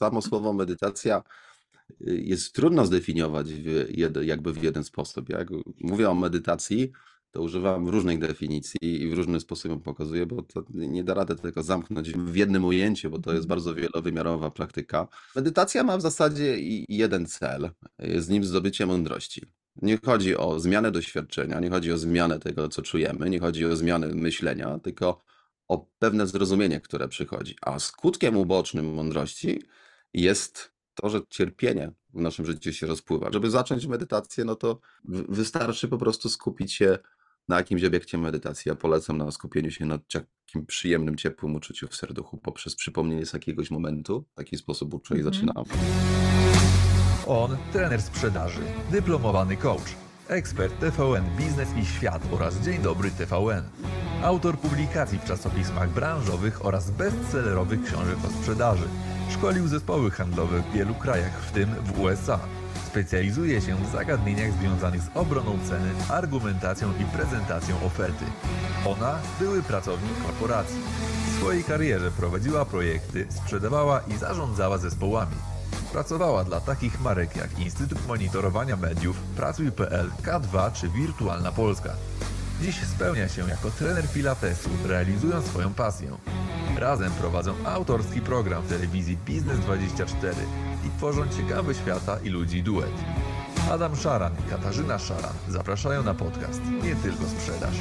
samo słowo medytacja y, jest trudno zdefiniować w jed, jakby w jeden sposób. Jak mówię o medytacji, to używam różnych definicji i w różny sposób ją pokazuję, bo to nie da rady tego zamknąć w jednym ujęciu, bo to jest bardzo wielowymiarowa praktyka. Medytacja ma w zasadzie jeden cel, z nim zdobycie mądrości. Nie chodzi o zmianę doświadczenia, nie chodzi o zmianę tego, co czujemy, nie chodzi o zmianę myślenia, tylko o pewne zrozumienie, które przychodzi. A skutkiem ubocznym mądrości jest to, że cierpienie w naszym życiu się rozpływa. Żeby zacząć medytację, no to wystarczy po prostu skupić się na jakimś obiekcie medytacji. Ja polecam na skupieniu się na takim przyjemnym, ciepłym uczuciu w serduchu poprzez przypomnienie z jakiegoś momentu. W taki sposób uczę i Mhm. zaczynam. On, trener sprzedaży, dyplomowany coach, ekspert TVN Biznes i Świat oraz Dzień Dobry TVN. Autor publikacji w czasopismach branżowych oraz bestsellerowych książek o sprzedaży. Szkolił zespoły handlowe w wielu krajach, w tym w USA. Specjalizuje się w zagadnieniach związanych z obroną ceny, argumentacją i prezentacją oferty. Ona były pracownik korporacji. W swojej karierze prowadziła projekty, sprzedawała i zarządzała zespołami. Pracowała dla takich marek jak Instytut Monitorowania Mediów, Pracuj.pl, K2 czy Wirtualna Polska. Dziś spełnia się jako trener pilatesu, realizując swoją pasję. Razem prowadzą autorski program w telewizji Biznes24 i tworzą ciekawy świata i ludzi duet. Adam Szaran i Katarzyna Szaran zapraszają na podcast Nie tylko sprzedaż.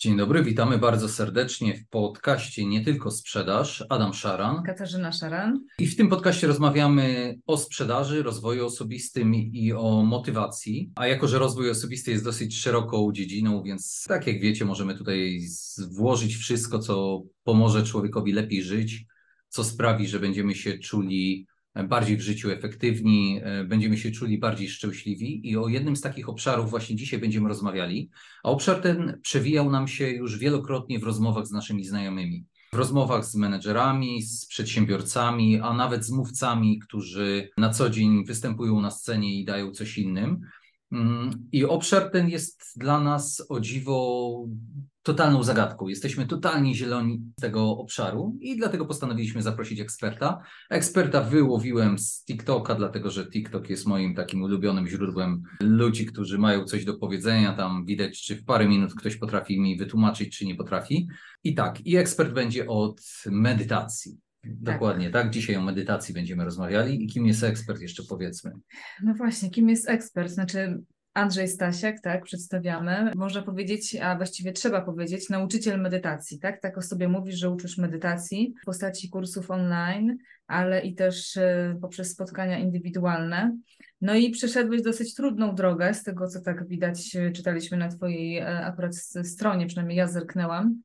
Dzień dobry, witamy bardzo serdecznie w podcaście Nie tylko sprzedaż. Adam Szaran. Katarzyna Szaran. I w tym podcaście rozmawiamy o sprzedaży, rozwoju osobistym i o motywacji. A jako, że rozwój osobisty jest dosyć szeroką dziedziną, więc tak jak wiecie, możemy tutaj włożyć wszystko, co pomoże człowiekowi lepiej żyć, co sprawi, że będziemy się czuli bardziej w życiu efektywni, e, będziemy się czuli bardziej szczęśliwi. I o jednym z takich obszarów właśnie dzisiaj będziemy rozmawiali. A obszar ten przewijał nam się już wielokrotnie w rozmowach z naszymi znajomymi. W rozmowach z menedżerami, z przedsiębiorcami, a nawet z mówcami, którzy na co dzień występują na scenie i dają coś innym. Mm, I obszar ten jest dla nas o dziwo totalną zagadką. Jesteśmy totalnie zieloni z tego obszaru i dlatego postanowiliśmy zaprosić eksperta. Eksperta wyłowiłem z TikToka, dlatego że TikTok jest moim takim ulubionym źródłem ludzi, którzy mają coś do powiedzenia. Tam widać, czy w parę minut ktoś potrafi mi wytłumaczyć, czy nie potrafi. I tak, i ekspert będzie od medytacji. Dokładnie, tak. Dzisiaj o medytacji będziemy rozmawiali. I kim jest ekspert, jeszcze powiedzmy. No właśnie, kim jest ekspert? Znaczy Andrzej Stasiak, tak, przedstawiamy. Można powiedzieć, a właściwie trzeba powiedzieć, nauczyciel medytacji, tak? Tak o sobie mówisz, że uczysz medytacji w postaci kursów online, ale i też e, poprzez spotkania indywidualne. No i przeszedłeś dosyć trudną drogę, z tego co tak widać, e, czytaliśmy na Twojej e, akurat stronie, przynajmniej ja zerknęłam.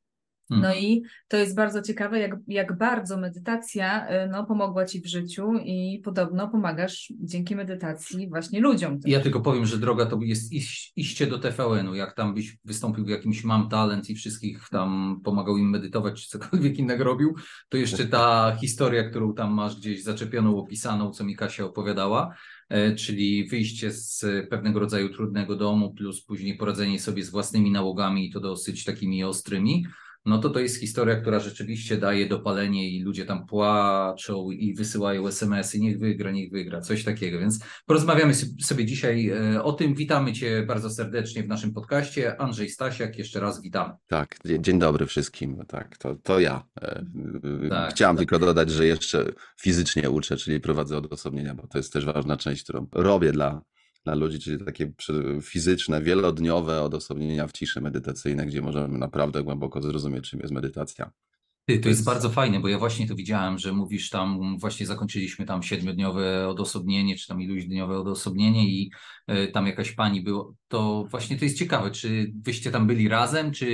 Hmm. No i to jest bardzo ciekawe, jak, jak bardzo medytacja y, no, pomogła Ci w życiu i podobno pomagasz dzięki medytacji właśnie ludziom. Ja tylko powiem, że droga to jest iść, iście do TVN-u. Jak tam byś wystąpił w jakimś Mam Talent i wszystkich tam pomagał im medytować, czy cokolwiek innego robił, to jeszcze ta historia, którą tam masz gdzieś zaczepioną, opisaną, co mi Kasia opowiadała, e, czyli wyjście z pewnego rodzaju trudnego domu, plus później poradzenie sobie z własnymi nałogami i to dosyć takimi ostrymi. No to to jest historia, która rzeczywiście daje dopalenie i ludzie tam płaczą i wysyłają SMS-y, niech wygra, niech wygra, coś takiego. Więc porozmawiamy sobie dzisiaj e, o tym. Witamy Cię bardzo serdecznie w naszym podcaście. Andrzej Stasiak, jeszcze raz witamy. Tak, dzie- dzień dobry wszystkim. Tak, to, to ja. E, Tak, Chciałem tak. tylko dodać, że jeszcze fizycznie uczę, czyli prowadzę odosobnienia, bo to jest też ważna część, którą robię dla, dla ludzi, czyli takie fizyczne, wielodniowe odosobnienia w ciszy medytacyjne, gdzie możemy naprawdę głęboko zrozumieć, czym jest medytacja. Ty, to jest bardzo fajne, bo ja właśnie to widziałem, że mówisz tam, właśnie zakończyliśmy tam siedmiodniowe odosobnienie, czy tam iluśdniowe odosobnienie i e, tam jakaś pani było. To właśnie to jest ciekawe, czy wyście tam byli razem, czy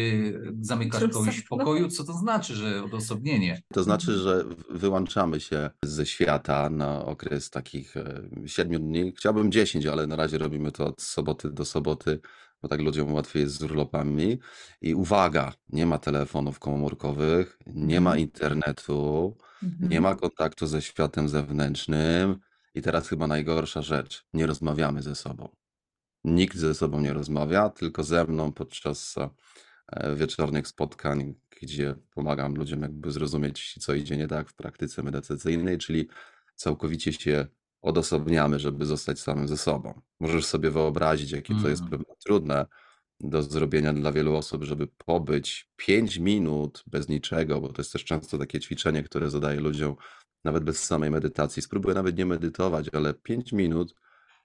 zamykasz Czy kogoś w pokoju? Co to znaczy, że odosobnienie? To znaczy, że wyłączamy się ze świata na okres takich e, siedmiu dni. Chciałbym 10, ale na razie robimy to od soboty do soboty, bo tak ludziom łatwiej jest z urlopami. I uwaga, nie ma telefonów komórkowych, nie ma Mhm. internetu, Mhm. nie ma kontaktu ze światem zewnętrznym. I teraz chyba najgorsza rzecz, nie rozmawiamy ze sobą. Nikt ze sobą nie rozmawia, tylko ze mną podczas e, wieczornych spotkań, gdzie pomagam ludziom jakby zrozumieć, co idzie nie tak w praktyce medytacyjnej, czyli całkowicie się odosobniamy, żeby zostać samym ze sobą. Możesz sobie wyobrazić, jakie to jest Mhm. pewnie trudne do zrobienia dla wielu osób, żeby pobyć 5 minut bez niczego, bo to jest też często takie ćwiczenie, które zadaję ludziom, nawet bez samej medytacji. Spróbuję nawet nie medytować, ale 5 minut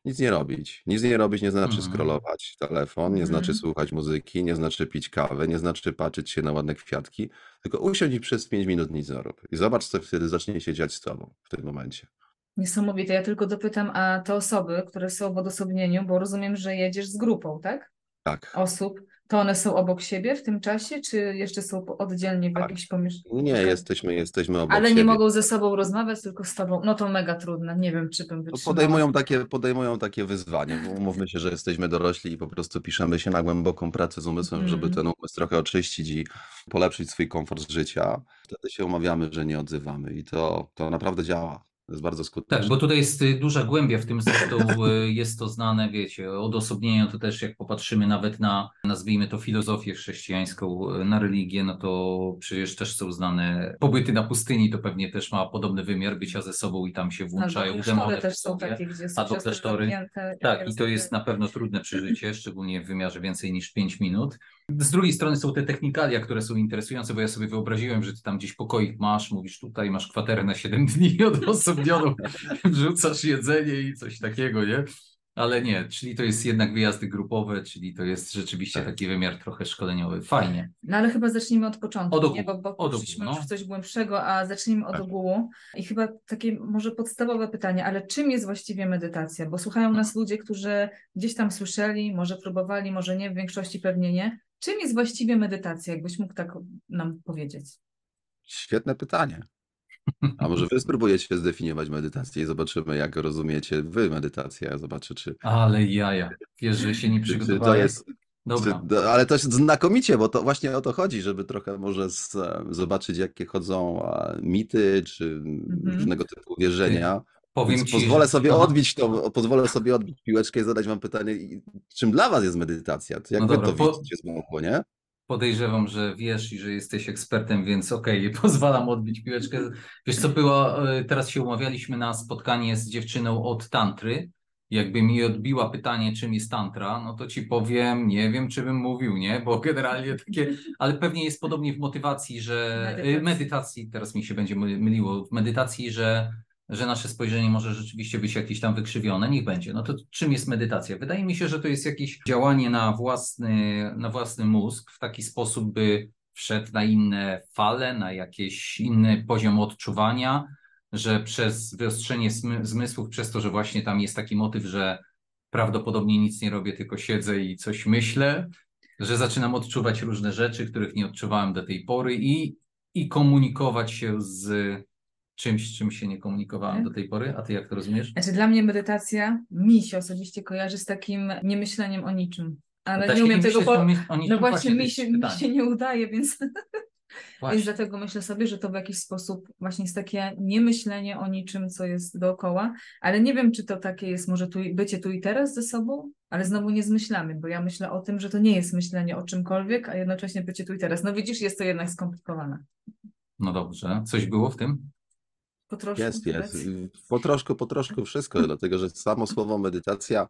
nic nie robić. Nic nie robić nie znaczy Mhm. scrollować telefon, nie znaczy Mhm. słuchać muzyki, nie znaczy pić kawę, nie znaczy patrzeć się na ładne kwiatki, tylko usiądź i przez 5 minut nic nie rób. I zobacz, co wtedy zacznie się dziać z tobą w tym momencie. Niesamowite. Ja tylko dopytam, a te osoby, które są w odosobnieniu, bo rozumiem, że jedziesz z grupą, tak? Tak. Osób, to one są obok siebie w tym czasie, czy jeszcze są oddzielnie w Tak. jakimś pomieszczeniu? Nie, jesteśmy, jesteśmy obok Ale siebie. nie mogą ze sobą rozmawiać, tylko z tobą. No to mega trudne. Nie wiem, czy bym wytrzymała. podejmują takie, podejmują takie wyzwanie, bo umówmy się, że jesteśmy dorośli i po prostu piszemy się na głęboką pracę z umysłem, żeby Mhm. ten umysł trochę oczyścić i polepszyć swój komfort życia. Wtedy się umawiamy, że nie odzywamy i to, to naprawdę działa. To jest bardzo Tak, skuteczne. bo tutaj jest y, duża głębia w tym, zresztą y, jest to znane, wiecie, odosobnienie to też jak popatrzymy nawet na, nazwijmy to filozofię chrześcijańską, y, na religię, no to przecież też są znane pobyty na pustyni, to pewnie też ma podobny wymiar bycia ze sobą i tam się włączają demony też są takie, gdzie są albo klasztory. Tak, i to jest na pewno trudne przeżycie, szczególnie w wymiarze więcej niż 5 minut. Z drugiej strony są te technikalia, które są interesujące, bo ja sobie wyobraziłem, że ty tam gdzieś pokoik masz, mówisz tutaj masz kwaterę na 7 dni odosobnioną, wrzucasz jedzenie i coś takiego, nie? Ale nie, czyli to jest jednak wyjazdy grupowe, czyli to jest rzeczywiście Tak. taki wymiar trochę szkoleniowy. Fajnie. No ale chyba zacznijmy od początku, Od ogółu, nie? bo, bo od ogółu, no. już w coś głębszego, a zacznijmy od Tak. ogółu. I chyba takie może podstawowe pytanie, ale czym jest właściwie medytacja? Bo słuchają nas ludzie, którzy gdzieś tam słyszeli, może próbowali, może nie, w większości pewnie nie. Czym jest właściwie medytacja? Jakbyś mógł tak nam powiedzieć? Świetne pytanie. A może wy spróbujecie zdefiniować medytację i zobaczymy, jak rozumiecie wy medytację. Ja zobaczę, czy, Ale jaja, wiesz, że się nie czy to przygotowałem. jest Dobra. Czy, do- ale to jest znakomicie, bo to właśnie o to chodzi, żeby trochę może z, zobaczyć, jakie chodzą a, mity, czy Mhm. różnego typu wierzenia. Powiem ci, pozwolę że... sobie odbić to, pozwolę sobie odbić piłeczkę i zadać wam pytanie, czym dla was jest medytacja? Jak No wy dobra, to po- widzicie z boku, nie? Podejrzewam, że wiesz i że jesteś ekspertem, więc okej, pozwalam odbić piłeczkę. Wiesz co było, e, teraz się umawialiśmy na spotkanie z dziewczyną od tantry. Jakby mi odbiła pytanie, czym jest tantra, no to ci powiem, nie wiem, czy bym mówił, nie? Bo generalnie takie, ale pewnie jest podobnie w motywacji, że Medytacji. medytacji, medytacji teraz mi się będzie my- myliło, w medytacji, że, że nasze spojrzenie może rzeczywiście być jakieś tam wykrzywione, niech będzie. No to czym jest medytacja? Wydaje mi się, że to jest jakieś działanie na własny, na własny mózg w taki sposób, by wszedł na inne fale, na jakiś inny poziom odczuwania, że przez wyostrzenie zmysłów, przez to, że właśnie tam jest taki motyw, że prawdopodobnie nic nie robię, tylko siedzę i coś myślę, że zaczynam odczuwać różne rzeczy, których nie odczuwałem do tej pory i, i komunikować się z czymś, czym się nie komunikowałem Tak. do tej pory. A ty jak to rozumiesz? Znaczy dla mnie medytacja mi się osobiście kojarzy z takim niemyśleniem o niczym. Ale Też nie umiem myślę, tego po... No właśnie mi się, mi się nie udaje, więc... Więc dlatego myślę sobie, że to w jakiś sposób właśnie jest takie niemyślenie o niczym, co jest dookoła, ale nie wiem, czy to takie jest może tu, bycie tu i teraz ze sobą, ale znowu nie zmyślamy, bo ja myślę o tym, że to nie jest myślenie o czymkolwiek, a jednocześnie bycie tu i teraz. No widzisz, jest to jednak skomplikowane. No dobrze. Coś było w tym? Po troszkę. Jest, jest. Po troszku, po troszku wszystko, dlatego że samo słowo medytacja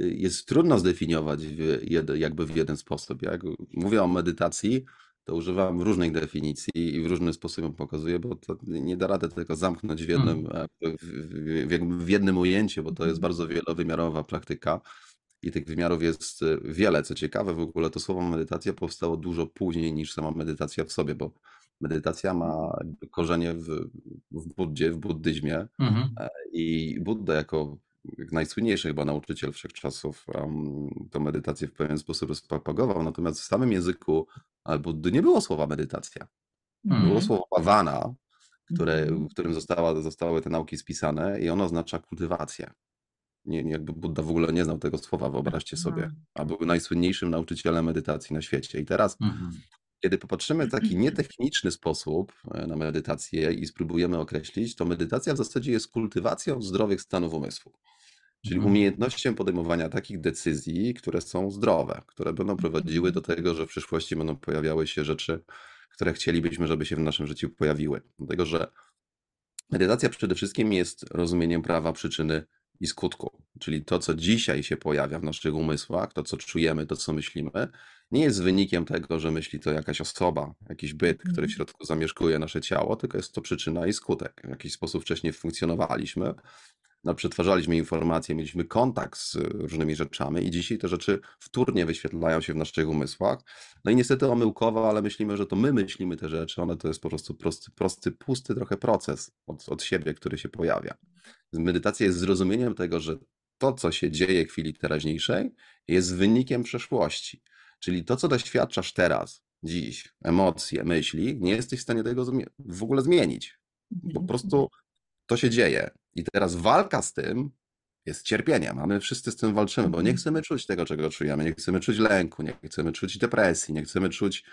y, jest trudno zdefiniować w jed, jakby w jeden sposób. Jak mówię o medytacji, to używam różnych definicji i w różny sposób ją pokazuję, bo to nie da rady tego zamknąć w jednym, e, w, w, jednym ujęciu, bo to jest Mhm. bardzo wielowymiarowa praktyka i tych wymiarów jest e, wiele. Co ciekawe, w ogóle to słowo medytacja powstało dużo później niż sama medytacja w sobie, bo medytacja ma korzenie w, w Buddzie, w buddyzmie Mhm. i Buddha jako jak najsłynniejszy chyba nauczyciel wszechczasów um, tą medytację w pewien sposób rozpropagował, natomiast w samym języku e, Buddy nie było słowa medytacja. Mhm. Było słowo bhavana, które, Mhm. w którym została, zostały te nauki spisane i ono oznacza kultywację. Nie, jakby Buddha w ogóle nie znał tego słowa, wyobraźcie sobie. A był najsłynniejszym nauczycielem medytacji na świecie. I teraz Mhm. Kiedy popatrzymy w taki nietechniczny sposób e, na medytację i spróbujemy określić, to medytacja w zasadzie jest kultywacją zdrowych stanów umysłu. Czyli Mhm. umiejętnością podejmowania takich decyzji, które są zdrowe, które będą prowadziły do tego, że w przyszłości będą pojawiały się rzeczy, które chcielibyśmy, żeby się w naszym życiu pojawiły. Dlatego, że medytacja przede wszystkim jest rozumieniem prawa przyczyny i skutku. Czyli to, co dzisiaj się pojawia w naszych umysłach, to, co czujemy, to, co myślimy, nie jest wynikiem tego, że myśli to jakaś osoba, jakiś byt, który Mhm. w środku zamieszkuje nasze ciało, tylko jest to przyczyna i skutek. W jakiś sposób wcześniej funkcjonowaliśmy, no, przetwarzaliśmy informacje, mieliśmy kontakt z różnymi rzeczami i dzisiaj te rzeczy wtórnie wyświetlają się w naszych umysłach. No i niestety omyłkowo, ale myślimy, że to my myślimy te rzeczy, one to jest po prostu prosty, prosty pusty trochę proces od, od siebie, który się pojawia. Medytacja jest zrozumieniem tego, że to, co się dzieje w chwili teraźniejszej, jest wynikiem przeszłości. Czyli to, co doświadczasz teraz, dziś, emocje, myśli, nie jesteś w stanie tego w ogóle zmienić. Po Mhm. prostu to się dzieje. I teraz walka z tym jest cierpieniem, a my wszyscy z tym walczymy, bo nie Mhm. chcemy czuć tego, czego czujemy, nie chcemy czuć lęku, nie chcemy czuć depresji, nie chcemy czuć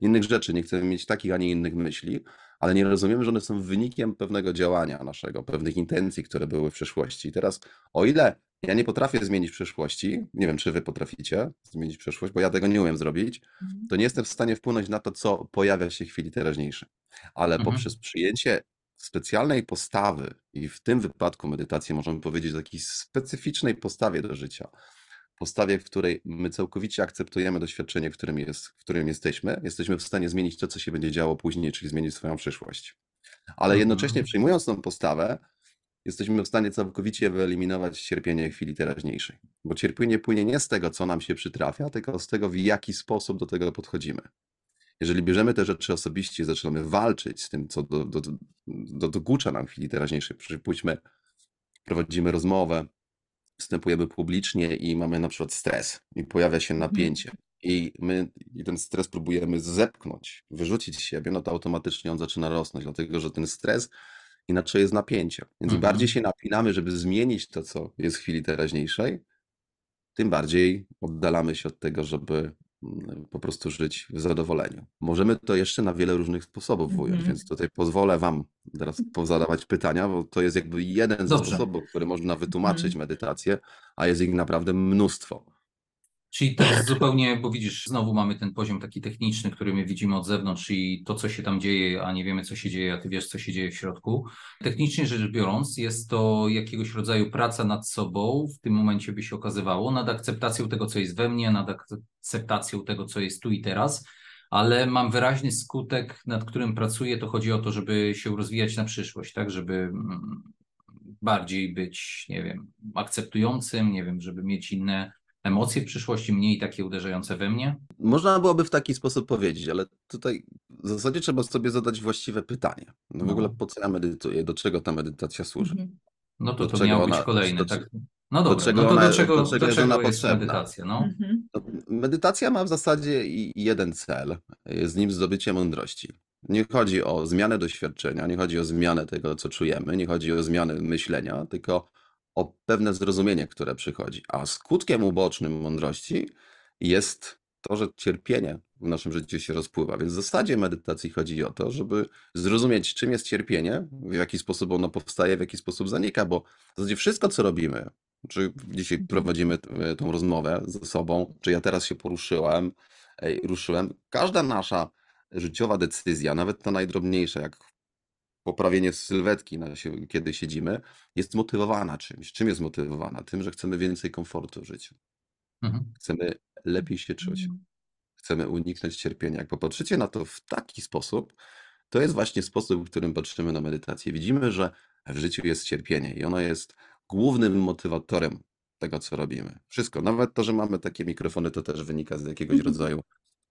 innych rzeczy, nie chcemy mieć takich, a nie innych myśli, ale nie rozumiemy, że one są wynikiem pewnego działania naszego, pewnych intencji, które były w przeszłości. I teraz, o ile ja nie potrafię zmienić przyszłości, nie wiem, czy wy potraficie zmienić przyszłość, bo ja tego nie umiem zrobić, Mhm. to nie jestem w stanie wpłynąć na to, co pojawia się w chwili teraźniejszej. Ale Mhm. poprzez przyjęcie specjalnej postawy, i w tym wypadku medytacji możemy powiedzieć o takiej specyficznej postawie do życia, postawie, w której my całkowicie akceptujemy doświadczenie, w którym, jest, w którym jesteśmy, jesteśmy w stanie zmienić to, co się będzie działo później, czyli zmienić swoją przyszłość. Ale Mhm. jednocześnie przyjmując tą postawę, jesteśmy w stanie całkowicie wyeliminować cierpienie chwili teraźniejszej. Bo cierpienie płynie nie z tego, co nam się przytrafia, tylko z tego, w jaki sposób do tego podchodzimy. Jeżeli bierzemy te rzeczy osobiście i zaczynamy walczyć z tym, co do, do, do, dokucza nam w chwili teraźniejszej, przypuśćmy, prowadzimy rozmowę, występujemy publicznie i mamy na przykład stres i pojawia się Mhm. napięcie i my i ten stres próbujemy zepchnąć, wyrzucić z siebie, no to automatycznie on zaczyna rosnąć, dlatego że ten stres inaczej jest napięcie. Więc im Mhm. bardziej się napinamy, żeby zmienić to, co jest w chwili teraźniejszej, tym bardziej oddalamy się od tego, żeby po prostu żyć w zadowoleniu. Możemy to jeszcze na wiele różnych sposobów ująć, Mhm. więc tutaj pozwolę Wam teraz pozadawać pytania, bo to jest jakby jeden Dobrze. sposobów, który można wytłumaczyć Mhm. medytację, a jest ich naprawdę mnóstwo. Czyli to jest zupełnie, bo widzisz, znowu mamy ten poziom taki techniczny, który my widzimy od zewnątrz i to, co się tam dzieje, a nie wiemy, co się dzieje, a ty wiesz, co się dzieje w środku. Technicznie rzecz biorąc, jest to jakiegoś rodzaju praca nad sobą, w tym momencie by się okazywało, nad akceptacją tego, co jest we mnie, nad akceptacją tego, co jest tu i teraz, ale mam wyraźny skutek, nad którym pracuję, to chodzi o to, żeby się rozwijać na przyszłość, tak, żeby mm, bardziej być, nie wiem, akceptującym, nie wiem, żeby mieć inne emocje w przyszłości, mniej takie uderzające we mnie? Można byłoby w taki sposób powiedzieć, ale tutaj w zasadzie trzeba sobie zadać właściwe pytanie. No w No. ogóle po co ja medytuję, do czego ta medytacja służy? Mhm. No to Do to czego miało być ona- kolejne, do- tak? No do dobra, czego no to ona- do czego, do do czego czego, jest potrzebna? medytacja? No? Mhm. No, Medytacja ma w zasadzie jeden cel, z nim zdobycie mądrości. Nie chodzi o zmianę doświadczenia, nie chodzi o zmianę tego, co czujemy, nie chodzi o zmianę myślenia, tylko o pewne zrozumienie, które przychodzi. A skutkiem ubocznym mądrości jest to, że cierpienie w naszym życiu się rozpływa. Więc w zasadzie medytacji chodzi o to, żeby zrozumieć, czym jest cierpienie, w jaki sposób ono powstaje, w jaki sposób zanika, bo w zasadzie wszystko, co robimy, czy dzisiaj prowadzimy t- tą rozmowę ze sobą, czy ja teraz się poruszyłem, ruszyłem, każda nasza życiowa decyzja, nawet ta najdrobniejsza, jak poprawienie sylwetki, na się, kiedy siedzimy, jest motywowana czymś. Czym jest motywowana? Tym, że chcemy więcej komfortu w życiu. Mhm. Chcemy lepiej się czuć. Chcemy uniknąć cierpienia. Jak popatrzycie na to w taki sposób, to jest właśnie sposób, w którym patrzymy na medytację. Widzimy, że w życiu jest cierpienie i ono jest głównym motywatorem tego, co robimy. Wszystko, nawet to, że mamy takie mikrofony, to też wynika z jakiegoś rodzaju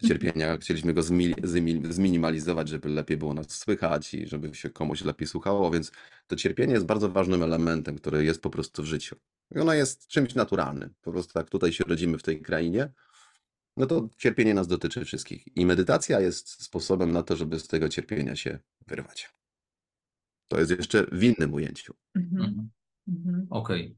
cierpienia. Chcieliśmy go zmi- zmi- zminimalizować, żeby lepiej było nas słychać i żeby się komuś lepiej słuchało, więc to cierpienie jest bardzo ważnym elementem, który jest po prostu w życiu. I ono jest czymś naturalnym. Po prostu jak tutaj się rodzimy w tej krainie, no to cierpienie nas dotyczy wszystkich. I medytacja jest sposobem na to, żeby z tego cierpienia się wyrwać. To jest jeszcze w innym ujęciu. Mhm. Mhm. Mhm. Okej.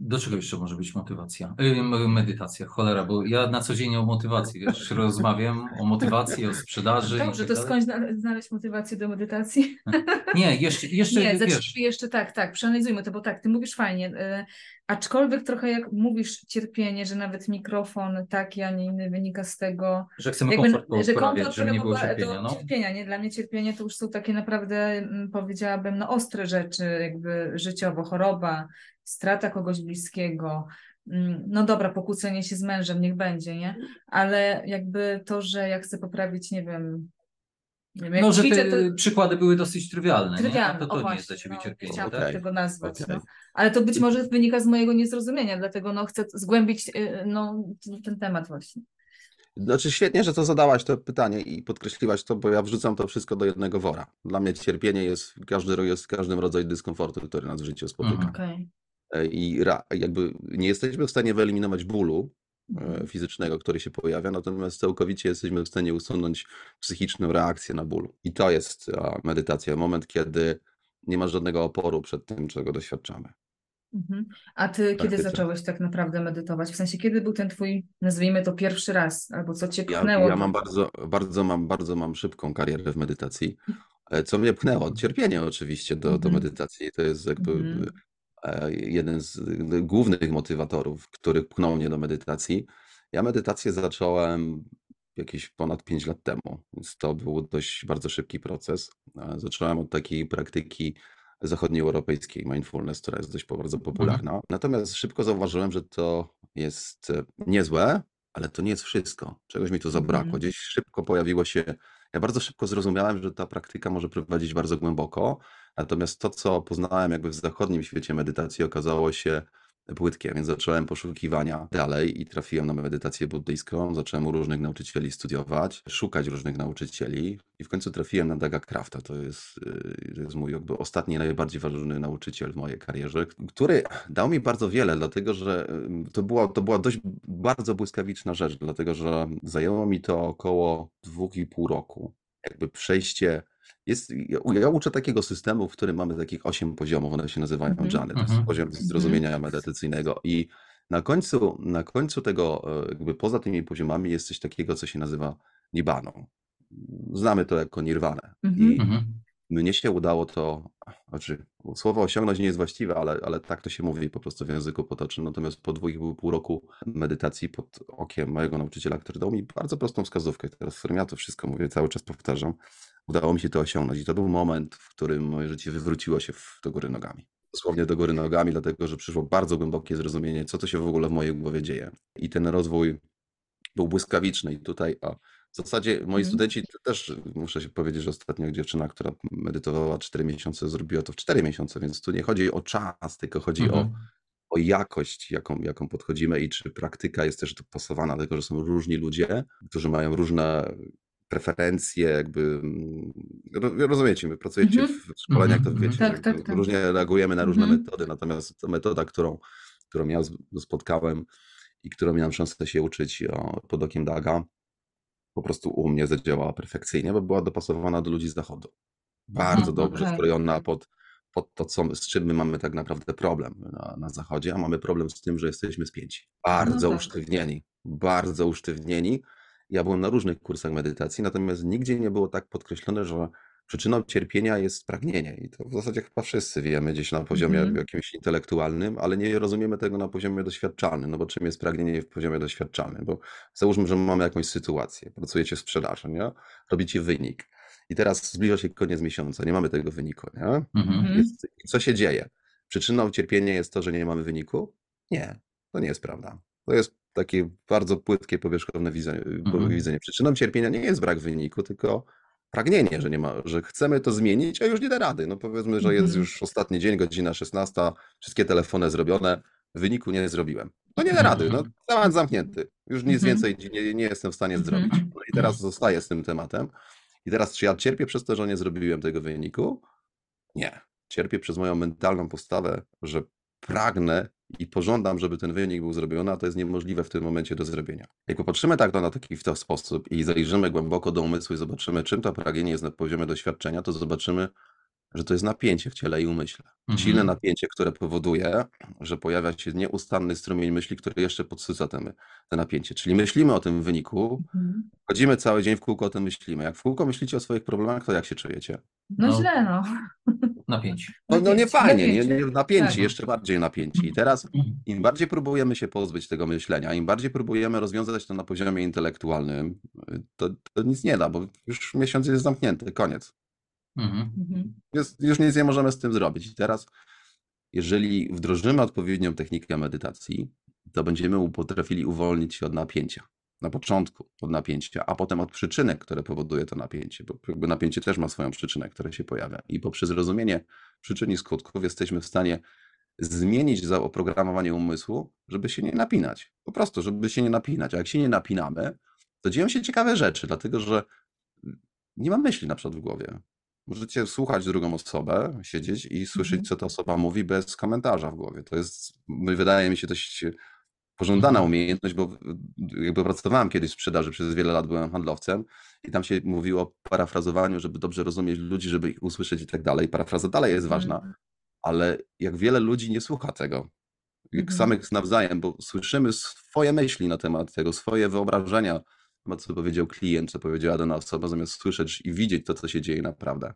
Do czego jeszcze może być motywacja? Y, m- medytacja, cholera, bo ja na co dzień o motywacji, wiesz, rozmawiam o motywacji, o sprzedaży Dobrze, i to tak dalej. skądś zna- znaleźć motywację do medytacji? Nie, jeszcze, jeszcze Nie, wiesz, zacznijmy jeszcze tak, tak, przeanalizujmy to, bo tak, ty mówisz fajnie, y, aczkolwiek trochę jak mówisz cierpienie, że nawet mikrofon taki, a nie inny wynika z tego, że chcemy jakby, komfort że komfort żeby nie było cierpienia, do no. cierpienia, nie? Dla mnie cierpienie to już są takie naprawdę, mm, powiedziałabym, no ostre rzeczy, jakby życiowo, choroba, strata kogoś bliskiego, mm, no dobra, pokłócenie się z mężem, niech będzie, nie? Ale jakby to, że ja chcę poprawić, nie wiem, nie wiem jak No, że ćwiczę, te to... przykłady były dosyć trywialne, nie? Trywialne, A to, o to nie właśnie, jest dla ciebie no, cierpienie, chciałam tak? tak tego nazwać, okej. no. Ale to być może wynika z mojego niezrozumienia, dlatego no chcę zgłębić y, no, ten temat właśnie. Znaczy świetnie, że to zadałaś to pytanie i podkreśliłaś to, bo ja wrzucam to wszystko do jednego wora. Dla mnie cierpienie jest, każdy, jest każdym rodzajem dyskomfortu, który nas w życiu spotyka. Mhm. E, I jakby nie jesteśmy w stanie wyeliminować bólu e, Mhm. fizycznego, który się pojawia, natomiast całkowicie jesteśmy w stanie usunąć psychiczną reakcję na ból. I to jest a, medytacja, moment, kiedy nie masz żadnego oporu przed tym, czego doświadczamy. Mhm. A ty kiedy zacząłeś tak naprawdę medytować? W sensie, kiedy był ten twój, nazwijmy to pierwszy raz, albo co cię Ja, pchnęło? ja mam bardzo, bardzo mam, bardzo mam szybką karierę w medytacji. E, Co mnie pchnęło? Cierpienie oczywiście do, do Mhm. medytacji. To jest jakby Mhm. E, jeden z e, głównych motywatorów, który pchnął mnie do medytacji. Ja medytację zacząłem jakieś ponad 5 lat temu, więc to był dość bardzo szybki proces. E, Zacząłem od takiej praktyki zachodnioeuropejskiej mindfulness, która jest dość bardzo popularna. Natomiast szybko zauważyłem, że to jest e, niezłe, ale to nie jest wszystko. Czegoś mi tu zabrakło. Mhm. Gdzieś szybko pojawiło się. Ja bardzo szybko zrozumiałem, że ta praktyka może prowadzić bardzo głęboko. Natomiast to, co poznałem jakby w zachodnim świecie medytacji, okazało się płytkie, więc zacząłem poszukiwania dalej i trafiłem na medytację buddyjską. Zacząłem u różnych nauczycieli studiować, szukać różnych nauczycieli i w końcu trafiłem na Daga Crafta. To jest, yy, to jest mój jakby ostatni, najbardziej ważny nauczyciel w mojej karierze, który dał mi bardzo wiele, dlatego że yy, to była, to była dość bardzo błyskawiczna rzecz, dlatego że zajęło mi to około dwóch i pół roku. Jakby przejście jest, ja, uczę takiego systemu, w którym mamy takich osiem poziomów, one się nazywają Mhm. dżany, to jest Mhm. poziom zrozumienia medytacyjnego i na końcu, na końcu tego, e, jakby poza tymi poziomami jest coś takiego, co się nazywa nibaną. Znamy to jako nirwanę. Mhm. I Mhm. mnie się udało to, znaczy słowo osiągnąć nie jest właściwe, ale, ale tak to się mówi po prostu w języku potocznym. Natomiast po dwóch i pół roku medytacji pod okiem mojego nauczyciela, który dał mi bardzo prostą wskazówkę, teraz w którym ja to wszystko mówię, cały czas powtarzam, udało mi się to osiągnąć. I to był moment, w którym moje życie wywróciło się w, do góry nogami. Dosłownie do góry nogami, dlatego że przyszło bardzo głębokie zrozumienie, co to się w ogóle w mojej głowie dzieje. I ten rozwój był błyskawiczny. I tutaj a w zasadzie moi Mhm. studenci też, muszę się powiedzieć, że ostatnio dziewczyna, która medytowała 4 miesiące, zrobiła to w 4 miesiące, więc tu nie chodzi o czas, tylko chodzi o, Mhm. o jakość, jaką, jaką podchodzimy i czy praktyka jest też dopasowana, dlatego że są różni ludzie, którzy mają różne preferencje, jakby, mm, ro- rozumiecie, my pracujecie Mhm. w szkoleniach, to Mhm, wiecie, tak, tak, tak. różnie reagujemy na różne Mhm. metody, natomiast ta metoda, którą, którą ja spotkałem i którą miałem szansę się uczyć pod okiem Daga, po prostu u mnie zadziałała perfekcyjnie, bo była dopasowana do ludzi z zachodu. Bardzo Mhm, dobrze okej. skrojona pod, pod to, co, z czym my mamy tak naprawdę problem na, na zachodzie, a mamy problem z tym, że jesteśmy spięci. Bardzo tak. usztywnieni, bardzo usztywnieni. Ja byłem na różnych kursach medytacji, natomiast nigdzie nie było tak podkreślone, że przyczyną cierpienia jest pragnienie. I to w zasadzie chyba wszyscy wiemy gdzieś na poziomie Mhm. jakimś intelektualnym, ale nie rozumiemy tego na poziomie doświadczalnym. No bo czym jest pragnienie w poziomie doświadczalnym? Bo załóżmy, że mamy jakąś sytuację, pracujecie w sprzedaży, nie? robicie wynik. I teraz zbliża się koniec miesiąca, nie mamy tego wyniku. Nie? Mhm. Mhm. Jest, i co się dzieje? Przyczyną cierpienia jest to, że nie mamy wyniku? Nie, to nie jest prawda. To jest takie bardzo płytkie, powierzchowne widzenie. Mhm. widzenie. Przyczyną cierpienia nie jest brak wyniku, tylko pragnienie, że nie ma, że chcemy to zmienić, a już nie da rady. No powiedzmy, że jest Mhm. już ostatni dzień, godzina 16, wszystkie telefony zrobione, wyniku nie zrobiłem. No nie da Mhm. rady, no temat zamknięty. Już nic Mhm. więcej nie, nie jestem w stanie Mhm. zrobić. No i teraz zostaję z tym tematem. I teraz, czy ja cierpię przez to, że nie zrobiłem tego wyniku? Nie. Cierpię przez moją mentalną postawę, że pragnę i pożądam, żeby ten wynik był zrobiony, a to jest niemożliwe w tym momencie do zrobienia. Jak popatrzymy tak na taki w ten sposób i zajrzymy głęboko do umysłu i zobaczymy, czym to pragnienie jest na poziomie doświadczenia, to zobaczymy, że to jest napięcie w ciele i umyśle. Mhm. Silne napięcie, które powoduje, że pojawia się nieustanny strumień myśli, który jeszcze podsyca te, te napięcie. Czyli myślimy o tym wyniku, Mhm. chodzimy cały dzień w kółko o tym myślimy. Jak w kółko myślicie o swoich problemach, to jak się czujecie? No, No. źle, no. Napięcie. No, no nie Napięcie, fajnie, nie, nie, napięci, Tak. jeszcze bardziej napięci. I teraz im bardziej próbujemy się pozbyć tego myślenia, im bardziej próbujemy rozwiązać to na poziomie intelektualnym, to, to nic nie da, bo już miesiąc jest zamknięty, koniec. Mhm. Mhm. Jest, już nic nie możemy z tym zrobić. I teraz, jeżeli wdrożymy odpowiednią technikę medytacji, to będziemy potrafili uwolnić się od napięcia. Na początku od napięcia, a potem od przyczynek, które powoduje to napięcie, bo jakby napięcie też ma swoją przyczynę, która się pojawia. I poprzez rozumienie przyczyn i skutków jesteśmy w stanie zmienić zaoprogramowanie umysłu, żeby się nie napinać. Po prostu, żeby się nie napinać. A jak się nie napinamy, to dzieją się ciekawe rzeczy, dlatego że nie mam myśli na przykład w głowie. Możecie słuchać drugą osobę, siedzieć i słyszeć, Mhm. co ta osoba mówi bez komentarza w głowie. To jest, wydaje mi się, dość pożądana Mhm. umiejętność, bo jakby pracowałem kiedyś w sprzedaży, przez wiele lat byłem handlowcem i tam się mówiło o parafrazowaniu, żeby dobrze rozumieć ludzi, żeby ich usłyszeć i tak dalej. Parafraza dalej jest ważna, Mhm. ale jak wiele ludzi nie słucha tego, jak samych nawzajem, bo słyszymy swoje myśli na temat tego, swoje wyobrażenia, co powiedział klient, co powiedziała dana osoba, zamiast słyszeć i widzieć to, co się dzieje naprawdę.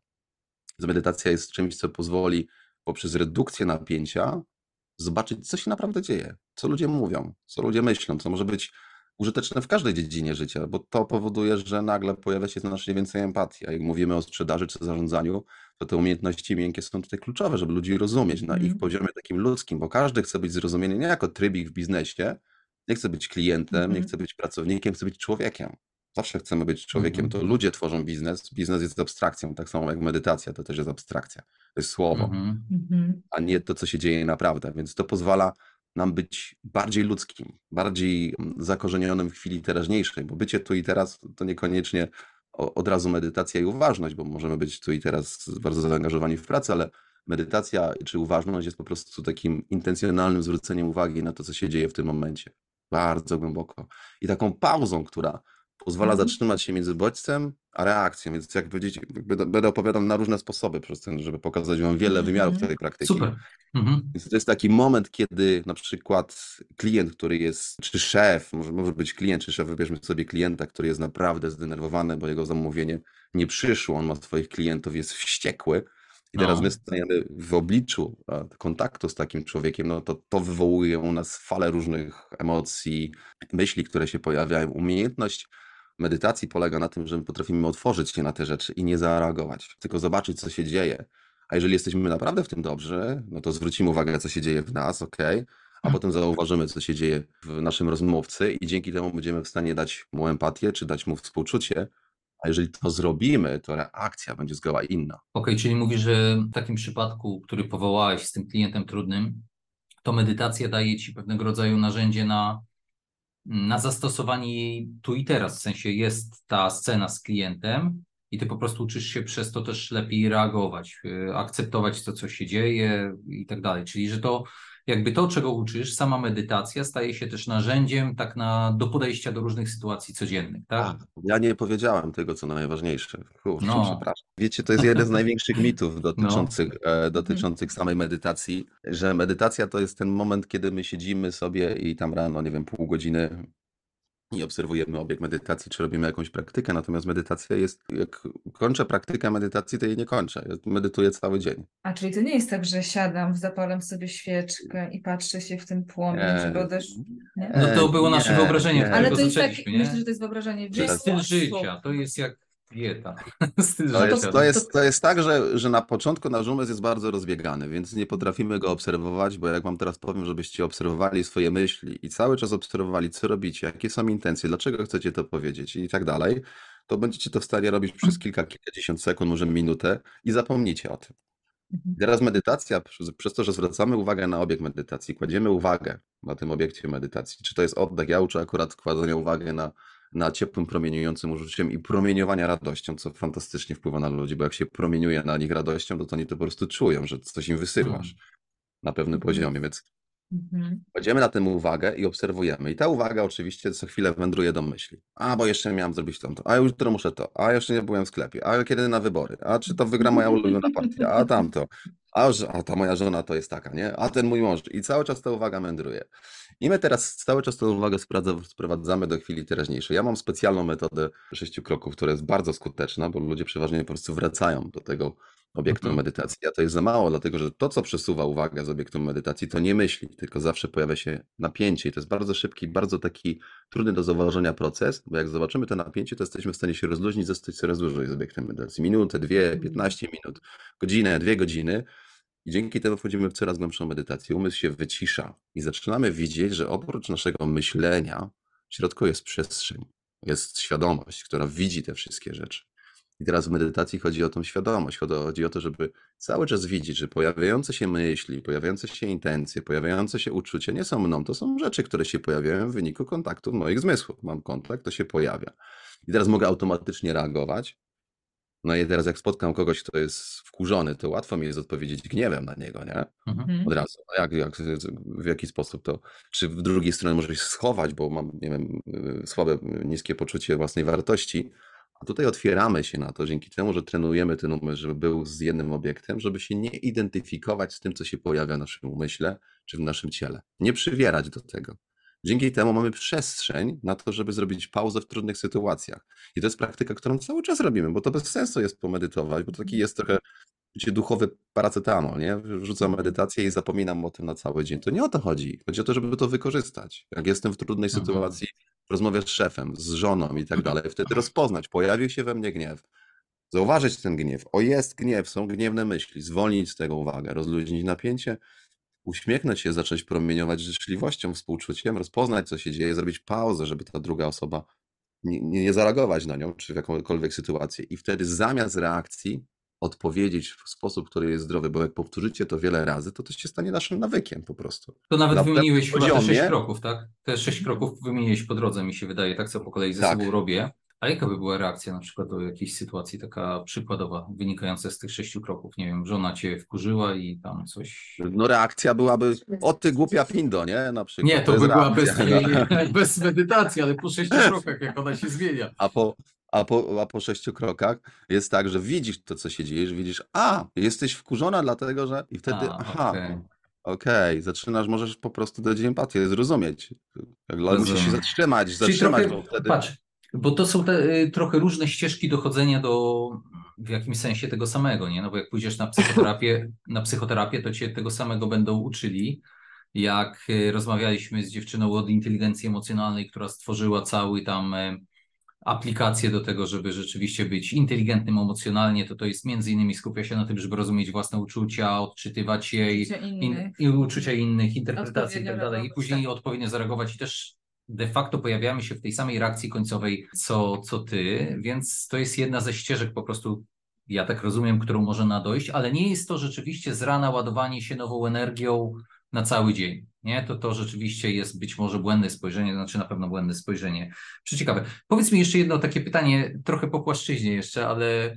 Więc medytacja jest czymś, co pozwoli poprzez redukcję napięcia zobaczyć, co się naprawdę dzieje, co ludzie mówią, co ludzie myślą, co może być użyteczne w każdej dziedzinie życia, bo to powoduje, że nagle pojawia się znacznie więcej empatii. A jak mówimy o sprzedaży czy zarządzaniu, to te umiejętności miękkie są tutaj kluczowe, żeby ludzi rozumieć na ich Mhm. poziomie takim ludzkim, bo każdy chce być zrozumiany nie jako trybik w biznesie, nie chce być klientem, nie Mhm. chce być pracownikiem, chce być człowiekiem. Zawsze chcemy być człowiekiem, Mhm. to ludzie tworzą biznes. Biznes jest abstrakcją, tak samo jak medytacja to też jest abstrakcja. To jest słowo Mhm. Mhm. a nie to, co się dzieje naprawdę. Więc to pozwala nam być bardziej ludzkim, bardziej mm, zakorzenionym w chwili teraźniejszej, bo bycie tu i teraz to niekoniecznie od razu medytacja i uważność, bo możemy być tu i teraz bardzo zaangażowani w pracę, ale medytacja czy uważność jest po prostu takim intencjonalnym zwróceniem uwagi na to, co się dzieje w tym momencie. Bardzo głęboko. I taką pauzą, która pozwala Mhm. zatrzymać się między bodźcem a reakcją. Więc jak powiedzieć, będę opowiadał na różne sposoby przez ten, żeby pokazać wam wiele wymiarów Mhm. tej praktyki. Super. Mhm. Więc to jest taki moment, kiedy na przykład klient, który jest, czy szef, może, może być klient, czy szef, wybierzmy sobie klienta, który jest naprawdę zdenerwowany, bo jego zamówienie nie przyszło, on ma swoich klientów, jest wściekły. I teraz No. my stajemy w obliczu kontaktu z takim człowiekiem, no to to wywołuje u nas falę różnych emocji, myśli, które się pojawiają. Umiejętność medytacji polega na tym, że my potrafimy otworzyć się na te rzeczy i nie zareagować, tylko zobaczyć, co się dzieje. A jeżeli jesteśmy naprawdę w tym dobrzy, no to zwrócimy uwagę, co się dzieje w nas, ok, a potem zauważymy, co się dzieje w naszym rozmówcy i dzięki temu będziemy w stanie dać mu empatię, czy dać mu współczucie. A jeżeli to zrobimy, to reakcja będzie zgoła inna. Okej, czyli mówisz, że w takim przypadku, który powołałeś z tym klientem trudnym, to medytacja daje ci pewnego rodzaju narzędzie na, na zastosowanie jej tu i teraz. W sensie jest ta scena z klientem i ty po prostu uczysz się przez to też lepiej reagować, y, akceptować to, co się dzieje i tak dalej. Czyli, że to jakby to, czego uczysz, sama medytacja staje się też narzędziem tak na, do podejścia do różnych sytuacji codziennych, tak? Ja nie powiedziałem tego, co najważniejsze. Kurczę, No. przepraszam. Wiecie, to jest jeden z największych mitów dotyczących, e, dotyczących samej medytacji, że medytacja to jest ten moment, kiedy my siedzimy sobie i tam rano, nie wiem, pół godziny i obserwujemy obieg medytacji, czy robimy jakąś praktykę, natomiast medytacja jest, jak kończę praktykę medytacji, to jej nie kończę. Ja medytuję cały dzień. A czyli to nie jest tak, że siadam, zapalam sobie świeczkę i patrzę się w ten płomień, żeby odesz... Nie? No to było nasze nie, wyobrażenie, nie. Ale to jest tak, myślę, że to jest wyobrażenie styl życia, to jest jak dieta. To jest, to, jest, to jest tak, że, że na początku nasz umysł jest bardzo rozbiegany, więc nie potrafimy go obserwować, bo jak wam teraz powiem, żebyście obserwowali swoje myśli i cały czas obserwowali, co robicie, jakie są intencje, dlaczego chcecie to powiedzieć i tak dalej, to będziecie to w stanie robić przez kilka, kilkadziesiąt sekund, może minutę i zapomnicie o tym. Mhm. Teraz medytacja, przez, przez to, że zwracamy uwagę na obiekt medytacji, kładziemy uwagę na tym obiekcie medytacji, czy to jest oddech, ja uczę akurat kładzenia uwagi na, na ciepłym, promieniującym uczuciem i promieniowania radością, co fantastycznie wpływa na ludzi, bo jak się promieniuje na nich radością, to, to oni to po prostu czują, że coś im wysyłasz na pewnym Mhm. poziomie, więc Mhm. Kładziemy na tym uwagę i obserwujemy. I ta uwaga oczywiście co chwilę wędruje do myśli. A, bo jeszcze miałem zrobić tamto. A jutro muszę to. A jeszcze nie byłem w sklepie. A kiedy na wybory? A czy to wygra moja ulubiona partia? A tamto. A, a ta moja żona to jest taka, nie? A ten mój mąż. I cały czas ta uwaga mędruje. I my teraz cały czas tę uwagę sprowadzamy do chwili teraźniejszej. Ja mam specjalną metodę sześciu kroków, która jest bardzo skuteczna, bo ludzie przeważnie po prostu wracają do tego obiektu Mhm. medytacji. A to jest za mało, dlatego że to, co przesuwa uwagę z obiektu medytacji, to nie myśli, tylko zawsze pojawia się napięcie. I to jest bardzo szybki, bardzo taki trudny do zauważenia proces, bo jak zobaczymy to napięcie, to jesteśmy w stanie się rozluźnić, zostać coraz dłużej z obiektem medytacji. Minutę, dwie, 15 minut, godzinę, dwie godziny. I dzięki temu wchodzimy w coraz głębszą medytację. Umysł się wycisza i zaczynamy widzieć, że oprócz naszego myślenia, w środku jest przestrzeń, jest świadomość, która widzi te wszystkie rzeczy. I teraz w medytacji chodzi o tą świadomość. Chodzi- o to, żeby cały czas widzieć, że pojawiające się myśli, pojawiające się intencje, pojawiające się uczucia nie są mną, to są rzeczy, które się pojawiają w wyniku kontaktu moich zmysłów. Mam kontakt, to się pojawia. I teraz mogę automatycznie reagować. No i teraz jak spotkam kogoś, kto jest wkurzony, to łatwo mi jest odpowiedzieć gniewem na niego, nie? Mhm. Mhm. Od razu. A jak, jak, w jaki sposób to? Czy w drugiej stronie może się schować, bo mam, nie wiem, y, słabe, y, niskie poczucie własnej wartości. A tutaj otwieramy się na to, dzięki temu, że trenujemy ten umysł, żeby był z jednym obiektem, żeby się nie identyfikować z tym, co się pojawia w naszym umyśle czy w naszym ciele. Nie przywierać do tego. Dzięki temu mamy przestrzeń na to, żeby zrobić pauzę w trudnych sytuacjach. I to jest praktyka, którą cały czas robimy, bo to bez sensu jest pomedytować, bo to taki jest trochę wiecie, duchowy paracetamol, nie? Wrzucam medytację i zapominam o tym na cały dzień. To nie o to chodzi. Chodzi o to, żeby to wykorzystać. Jak jestem w trudnej Mhm. sytuacji, rozmawiam z szefem, z żoną i tak dalej, wtedy rozpoznać, pojawił się we mnie gniew. Zauważyć ten gniew. O, jest gniew, są gniewne myśli. Zwolnić z tego uwagę, rozluźnić napięcie, uśmiechnąć się, zacząć promieniować życzliwością, współczuciem, rozpoznać, co się dzieje, zrobić pauzę, żeby ta druga osoba nie, nie, nie zareagować na nią, czy w jakąkolwiek sytuację. I wtedy zamiast reakcji odpowiedzieć w sposób, który jest zdrowy, bo jak powtórzycie to wiele razy, to to się stanie naszym nawykiem po prostu. To nawet Na wymieniłeś pewnym chyba te sześć poziomie- kroków, tak? Te sześć kroków wymieniłeś po drodze, mi się wydaje, tak co po kolei ze Tak. sobą robię. A jaka by była reakcja na przykład do jakiejś sytuacji taka przykładowa, wynikająca z tych sześciu kroków? Nie wiem, żona cię wkurzyła i tam coś... No reakcja byłaby, o ty głupia pindo, nie? Na przykład. Nie, to jest by była bez, reakcja. bez medytacji, ale po sześciu krokach, jak ona się zmienia. A po, a, po, a po sześciu krokach jest tak, że widzisz to, co się dzieje, że widzisz, a, jesteś wkurzona dlatego, że... I wtedy, A, aha, okej. okej, zaczynasz, możesz po prostu dać empatię, zrozumieć. Ale musisz się Rozumiem. zatrzymać, zatrzymać, trochę, bo wtedy... patrz, bo to są te y, trochę różne ścieżki dochodzenia do w jakimś sensie tego samego, nie? No bo jak pójdziesz na psychoterapię, na psychoterapię, to cię tego samego będą uczyli. Jak y, rozmawialiśmy z dziewczyną od inteligencji emocjonalnej, która stworzyła cały tam aplikację do tego, żeby rzeczywiście być inteligentnym emocjonalnie, to to jest między innymi skupia się na tym, żeby rozumieć własne uczucia, odczytywać je i Uczucia in, innych. i uczucia innych, interpretacji i tak dalej, i później tak. odpowiednio zareagować i też de facto pojawiamy się w tej samej reakcji końcowej, co, co ty, więc to jest jedna ze ścieżek po prostu, ja tak rozumiem, którą może nadojść, ale nie jest to rzeczywiście z rana ładowanie się nową energią na cały dzień. Nie, to to rzeczywiście jest być może błędne spojrzenie, znaczy na pewno błędne spojrzenie. Przeciekawe. Powiedz mi jeszcze jedno takie pytanie, trochę po płaszczyźnie jeszcze, ale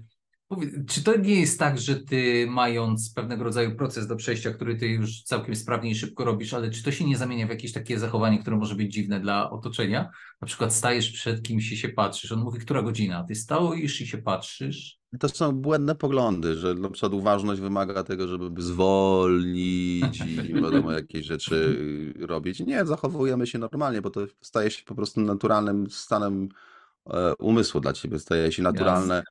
czy to nie jest tak, że ty mając pewnego rodzaju proces do przejścia, który ty już całkiem sprawnie i szybko robisz, ale czy to się nie zamienia w jakieś takie zachowanie, które może być dziwne dla otoczenia? Na przykład stajesz przed kimś i się patrzysz, on mówi, która godzina? Ty stoisz i się patrzysz. To są błędne poglądy, że na przykład uważność wymaga tego, żeby zwolnić i nie wiadomo jakieś rzeczy robić. Nie, zachowujemy się normalnie, bo to staje się po prostu naturalnym stanem e, umysłu dla ciebie, staje się naturalne.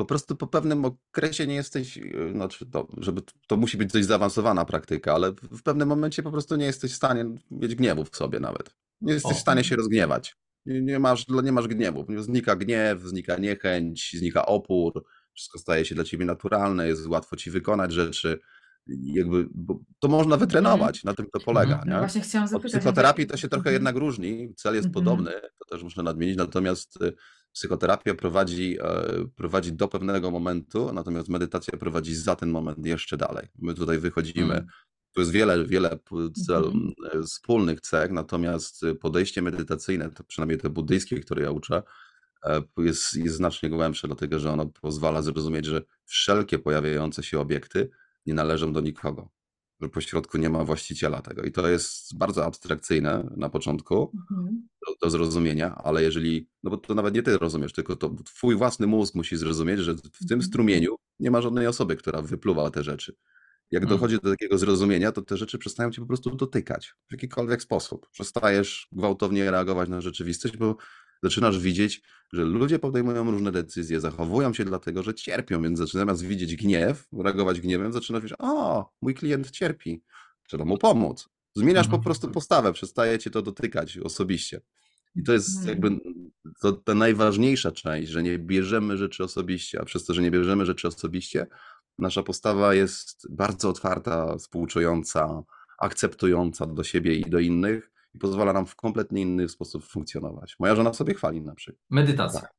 Po prostu po pewnym okresie nie jesteś, e, znaczy to, żeby to musi być dość zaawansowana praktyka, ale w pewnym momencie po prostu nie jesteś w stanie mieć gniewu w sobie nawet. Nie jesteś O. w stanie się rozgniewać. Nie, nie masz, nie masz gniewu. Znika gniew, znika niechęć, znika opór wszystko staje się dla ciebie naturalne, jest łatwo ci wykonać rzeczy. Jakby, bo to można wytrenować, na tym to polega. Mhm. No Nie? właśnie chciałam Od zapytać. psychoterapii jakby- to się trochę Mhm. jednak różni, cel jest Mhm. podobny, to też muszę nadmienić, natomiast y, psychoterapia prowadzi, e, prowadzi do pewnego momentu, natomiast medytacja prowadzi za ten moment jeszcze dalej. My tutaj wychodzimy, Mm. tu jest wiele, wiele cel, Mhm. e, wspólnych cech, natomiast y, podejście medytacyjne, to przynajmniej te buddyjskie, które ja uczę, e, jest, jest znacznie głębsze, dlatego że ono pozwala zrozumieć, że wszelkie pojawiające się obiekty nie należą do nikogo. Że po środku nie ma właściciela tego. I to jest bardzo abstrakcyjne na początku Mhm. do, do zrozumienia, ale jeżeli, no bo to nawet nie ty rozumiesz, tylko to twój własny mózg musi zrozumieć, że w tym Mhm. strumieniu nie ma żadnej osoby, która wypluwa te rzeczy. Jak Mm. dochodzi do takiego zrozumienia, to te rzeczy przestają cię po prostu dotykać w jakikolwiek sposób. Przestajesz gwałtownie reagować na rzeczywistość, bo zaczynasz widzieć, że ludzie podejmują różne decyzje, zachowują się dlatego, że cierpią, więc zaczynasz zamiast widzieć gniew, reagować gniewem, zaczynasz widzieć, o, mój klient cierpi, trzeba mu pomóc. Zmieniasz po Mhm. prostu postawę, przestaje cię to dotykać osobiście. I to jest Mhm. jakby to, ta najważniejsza część, że nie bierzemy rzeczy osobiście, a przez to, że nie bierzemy rzeczy osobiście, nasza postawa jest bardzo otwarta, współczująca, akceptująca do siebie i do innych i pozwala nam w kompletnie inny sposób funkcjonować. Moja żona sobie chwali na przykład. Medytacja. Tak.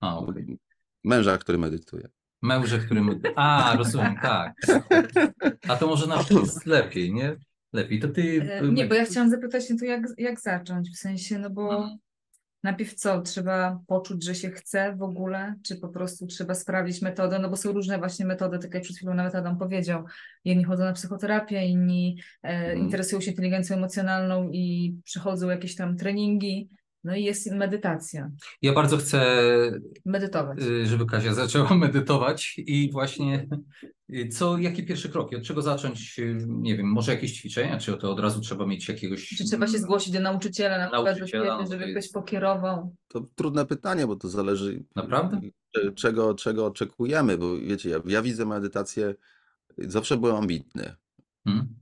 A, okej. Męża, który medytuje. Męże, którym. A, rozumiem, tak. A to może nasz jest lepiej, nie? Lepiej. To ty. E, Nie, bo ja chciałam zapytać się to, jak, jak zacząć, w sensie, no bo Mhm. Najpierw co, trzeba poczuć, że się chce w ogóle, czy po prostu trzeba sprawdzić metodę, no bo są różne właśnie metody, tak jak przed chwilą nawet Adam powiedział, jedni chodzą na psychoterapię, inni e, Mhm. interesują się inteligencją emocjonalną i przechodzą jakieś tam treningi, no i jest medytacja, Ja bardzo chcę, medytować. y, żeby Kasia zaczęła medytować i właśnie y, co, jakie pierwsze kroki? Od czego zacząć? Y, Nie wiem, może jakieś ćwiczenia, czy to od razu trzeba mieć jakiegoś. Czy trzeba się zgłosić do nauczyciela na przykład, Nauczyciela, no żeby jest- ktoś pokierował? To trudne pytanie, bo to zależy Naprawdę? czego, czego oczekujemy, bo wiecie, ja, ja widzę medytację, zawsze byłem ambitny. Hmm?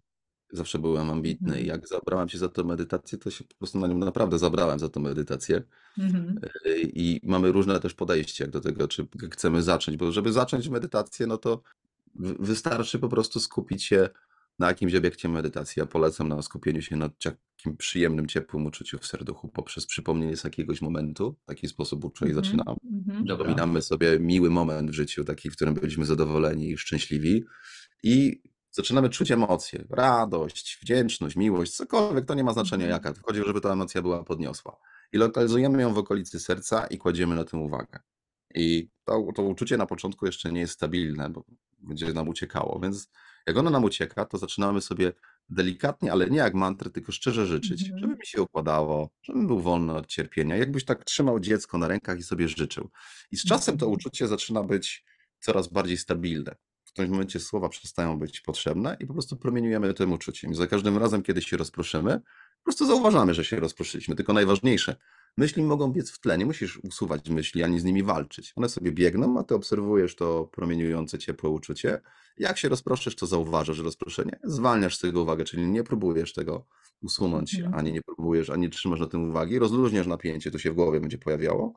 Zawsze byłem ambitny Mhm. i jak zabrałem się za tę medytację, to się po prostu na nią naprawdę zabrałem za tę medytację. Mhm. Y, I mamy różne też podejście jak do tego, czy chcemy zacząć, bo żeby zacząć medytację, no to wy- wystarczy po prostu skupić się na jakimś obiekcie medytacji. Ja polecam na skupieniu się na takim przyjemnym, ciepłym uczuciu w serduchu poprzez przypomnienie z jakiegoś momentu. W taki sposób uczę i Mhm. zaczynam. Mhm. Dobra. Przypominamy sobie miły moment w życiu, taki, w którym byliśmy zadowoleni i szczęśliwi. I zaczynamy czuć emocje, radość, wdzięczność, miłość, cokolwiek, to nie ma znaczenia Mhm. jaka. Chodzi, żeby ta emocja była podniosła. I lokalizujemy ją w okolicy serca i kładziemy na tym uwagę. I to, to uczucie na początku jeszcze nie jest stabilne, bo będzie nam uciekało. Więc jak ono nam ucieka, to zaczynamy sobie delikatnie, ale nie jak mantry, tylko szczerze życzyć, Mhm. żeby mi się układało, żebym był wolny od cierpienia. Jakbyś tak trzymał dziecko na rękach i sobie życzył. I z czasem to Mhm. uczucie zaczyna być coraz bardziej stabilne. W którymś momencie słowa przestają być potrzebne i po prostu promieniujemy tym uczuciem. I za każdym razem, kiedy się rozproszymy, po prostu zauważamy, że się rozproszyliśmy. Tylko najważniejsze, myśli mogą biec w tle, nie musisz usuwać myśli ani z nimi walczyć. One sobie biegną, a ty obserwujesz to promieniujące ciepłe uczucie. Jak się rozproszysz, to zauważasz rozproszenie, zwalniasz z tego uwagę, czyli nie próbujesz tego usunąć, Mhm. ani nie próbujesz, ani nie trzymasz na tym uwagi, rozluźniasz napięcie, to się w głowie będzie pojawiało,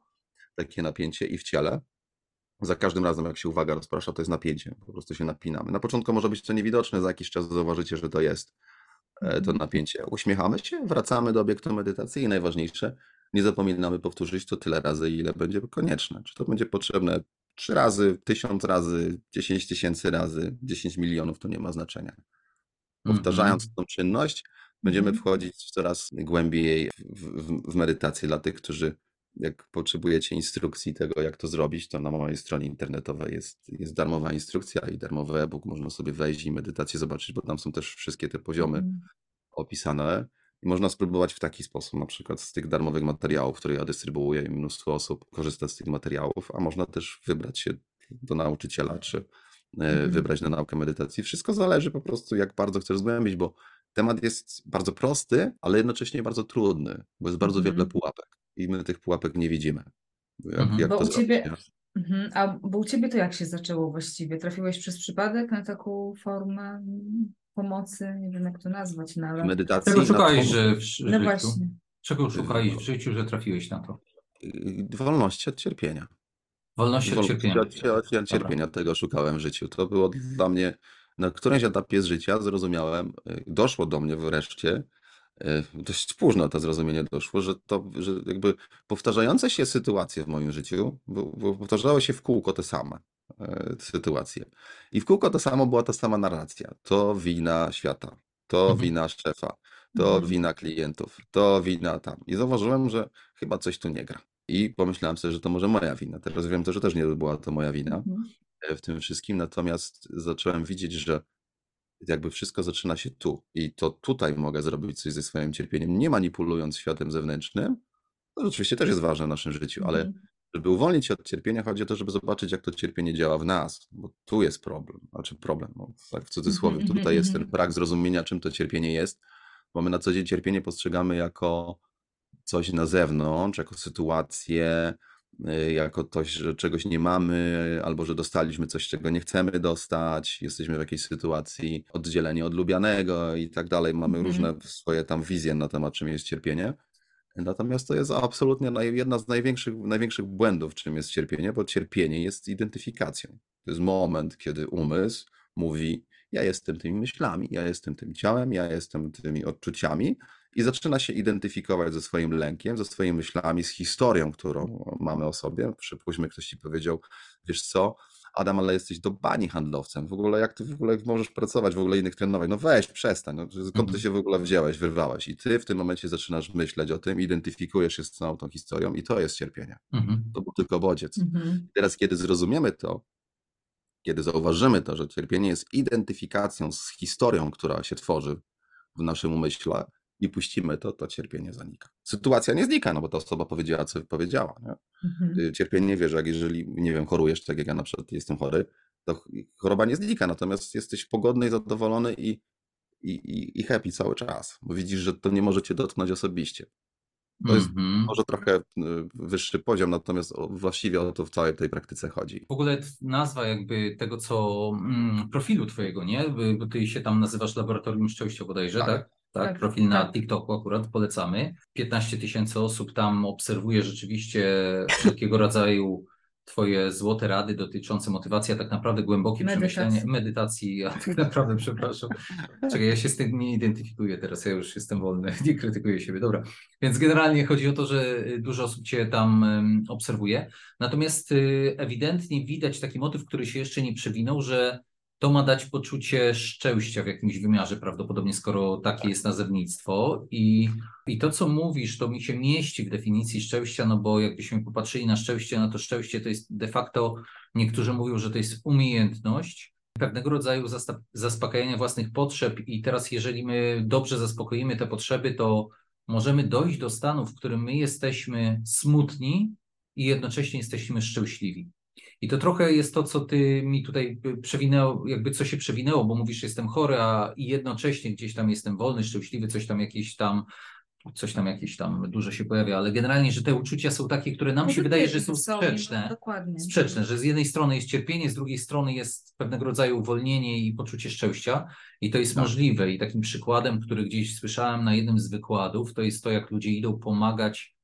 takie napięcie i w ciele. Za każdym razem, jak się uwaga rozprasza, to jest napięcie. Po prostu się napinamy. Na początku może być to niewidoczne, za jakiś czas zauważycie, że to jest e, to Mhm. napięcie. Uśmiechamy się, wracamy do obiektu medytacji i najważniejsze, nie zapominamy powtórzyć to tyle razy, ile będzie konieczne. Czy to będzie potrzebne trzy razy, tysiąc razy, dziesięć tysięcy razy, dziesięć milionów, to nie ma znaczenia. Powtarzając Mhm. tą czynność, będziemy Mhm. wchodzić coraz głębiej w, w, w medytację dla tych, którzy jak potrzebujecie instrukcji tego, jak to zrobić, to na mojej stronie internetowej jest, jest darmowa instrukcja i darmowy e-book. Można sobie wejść i medytację zobaczyć, bo tam są też wszystkie te poziomy Mhm. opisane. I można spróbować w taki sposób, na przykład z tych darmowych materiałów, które ja dystrybuuję i mnóstwo osób korzysta z tych materiałów, a można też wybrać się do nauczyciela, czy Mhm. wybrać na naukę medytacji. Wszystko zależy po prostu, jak bardzo chcesz zgłębić, bo temat jest bardzo prosty, ale jednocześnie bardzo trudny, bo jest bardzo Mhm. wiele pułapek i my tych pułapek nie widzimy. Jak, Mhm. jak Bo to u ciebie-? Mhm. A bo u ciebie to jak się zaczęło właściwie? Trafiłeś przez przypadek na taką formę pomocy? Nie wiem, jak to nazwać, no ale... Medytacji Czego szukałeś, że w No życiu? właśnie. Czego szukałeś w życiu, że trafiłeś na to? y, wolności od cierpienia. Wolności od Wolności cierpienia. od, od, od cierpienia tego szukałem w życiu. To było dla mnie na którymś etapie z życia zrozumiałem, y, doszło do mnie wreszcie, y, dość późno to zrozumienie doszło, że to, że jakby powtarzające się sytuacje w moim życiu, bo, bo powtarzały się w kółko te same y, sytuacje. I w kółko to samo była ta sama narracja. To wina świata, to Mhm. wina szefa, to Mhm. wina klientów, to wina tam. I zauważyłem, że chyba coś tu nie gra. I pomyślałem sobie, że to może moja wina. Teraz wiem to, że też nie była to moja wina Mhm. e, w tym wszystkim, natomiast zacząłem widzieć, że jakby wszystko zaczyna się tu. I to tutaj mogę zrobić coś ze swoim cierpieniem, nie manipulując światem zewnętrznym. To oczywiście też jest ważne w naszym życiu, ale Mhm. żeby uwolnić się od cierpienia, chodzi o to, żeby zobaczyć, jak to cierpienie działa w nas, bo tu jest problem, znaczy problem, no, tak w cudzysłowie, Mhm, tutaj jest ten mhm. brak zrozumienia, czym to cierpienie jest, bo my na co dzień cierpienie postrzegamy jako coś na zewnątrz, jako sytuację, jako coś, że czegoś nie mamy, albo że dostaliśmy coś, czego nie chcemy dostać, jesteśmy w jakiejś sytuacji oddzieleni od lubianego i tak dalej. Mamy Mhm. różne swoje tam wizje na temat, czym jest cierpienie. Natomiast to jest absolutnie jedna z największych, największych błędów, czym jest cierpienie, bo cierpienie jest identyfikacją. To jest moment, kiedy umysł mówi: Ja jestem tymi myślami, ja jestem tym ciałem, ja jestem tymi odczuciami, i zaczyna się identyfikować ze swoim lękiem, ze swoimi myślami, z historią, którą mamy o sobie. Przypuśćmy, ktoś ci powiedział: Wiesz co, Adam, ale jesteś do bani handlowcem. W ogóle jak ty w ogóle możesz pracować, w ogóle innych trenować? No weź, przestań. No, skąd ty Mhm. się w ogóle wziąłeś, wyrwałeś? I ty w tym momencie zaczynasz myśleć o tym, identyfikujesz się z całą tą historią i to jest cierpienie. Mhm. To był tylko bodziec. Mhm. Teraz, kiedy zrozumiemy to, kiedy zauważymy to, że cierpienie jest identyfikacją z historią, która się tworzy w naszym umyśle i puścimy to, to cierpienie zanika. Sytuacja nie znika, no bo ta osoba powiedziała, co powiedziała. Nie? Mhm. Y, Cierpienie wie, że jak jeżeli, nie wiem, chorujesz, tak jak ja na przykład jestem chory, to ch- choroba nie znika, natomiast jesteś pogodny i zadowolony i, i, i, happy cały czas, bo widzisz, że to nie może cię dotknąć osobiście. To jest Mhm. może trochę y, wyższy poziom, natomiast właściwie o to w całej tej praktyce chodzi. W ogóle nazwa jakby tego, co mm, profilu twojego, nie? Bo- Bo ty się tam nazywasz Laboratorium Szczęścia bodajże, Tak. tak? Tak, Tak, profil na tak. TikToku akurat polecamy. 15 tysięcy osób tam obserwuje rzeczywiście wszelkiego rodzaju twoje złote rady dotyczące motywacji, a tak naprawdę głębokie Medytacji. przemyślenie medytacji, a tak naprawdę, przepraszam. Czekaj, ja się z tym nie identyfikuję teraz, ja już jestem wolny, nie krytykuję siebie, dobra. Więc generalnie chodzi o to, że y, dużo osób cię tam obserwuje, natomiast y, ewidentnie widać taki motyw, który się jeszcze nie przewinął, że to ma dać poczucie szczęścia w jakimś wymiarze, prawdopodobnie, skoro takie jest nazewnictwo. I, I to, co mówisz, to mi się mieści w definicji szczęścia, no bo jakbyśmy popatrzyli na szczęście, no to szczęście to jest de facto, niektórzy mówią, że to jest umiejętność pewnego rodzaju zaspokajania własnych potrzeb. I teraz, jeżeli my dobrze zaspokoimy te potrzeby, to możemy dojść do stanu, w którym my jesteśmy smutni i jednocześnie jesteśmy szczęśliwi. I to trochę jest to, co ty mi tutaj y, przewinęło, jakby co się przewinęło, bo mówisz, jestem chory, a i jednocześnie gdzieś tam jestem wolny, szczęśliwy, coś tam jakieś tam, coś tam jakieś tam dużo się pojawia, ale generalnie, że te uczucia są takie, które nam się wydaje, że są sprzeczne. no, Dokładnie. Sprzeczne, że z jednej strony jest cierpienie, z drugiej strony jest pewnego rodzaju uwolnienie i poczucie szczęścia. I to jest Tak. możliwe. I takim przykładem, który gdzieś słyszałem na jednym z wykładów, to jest to, jak ludzie idą pomagać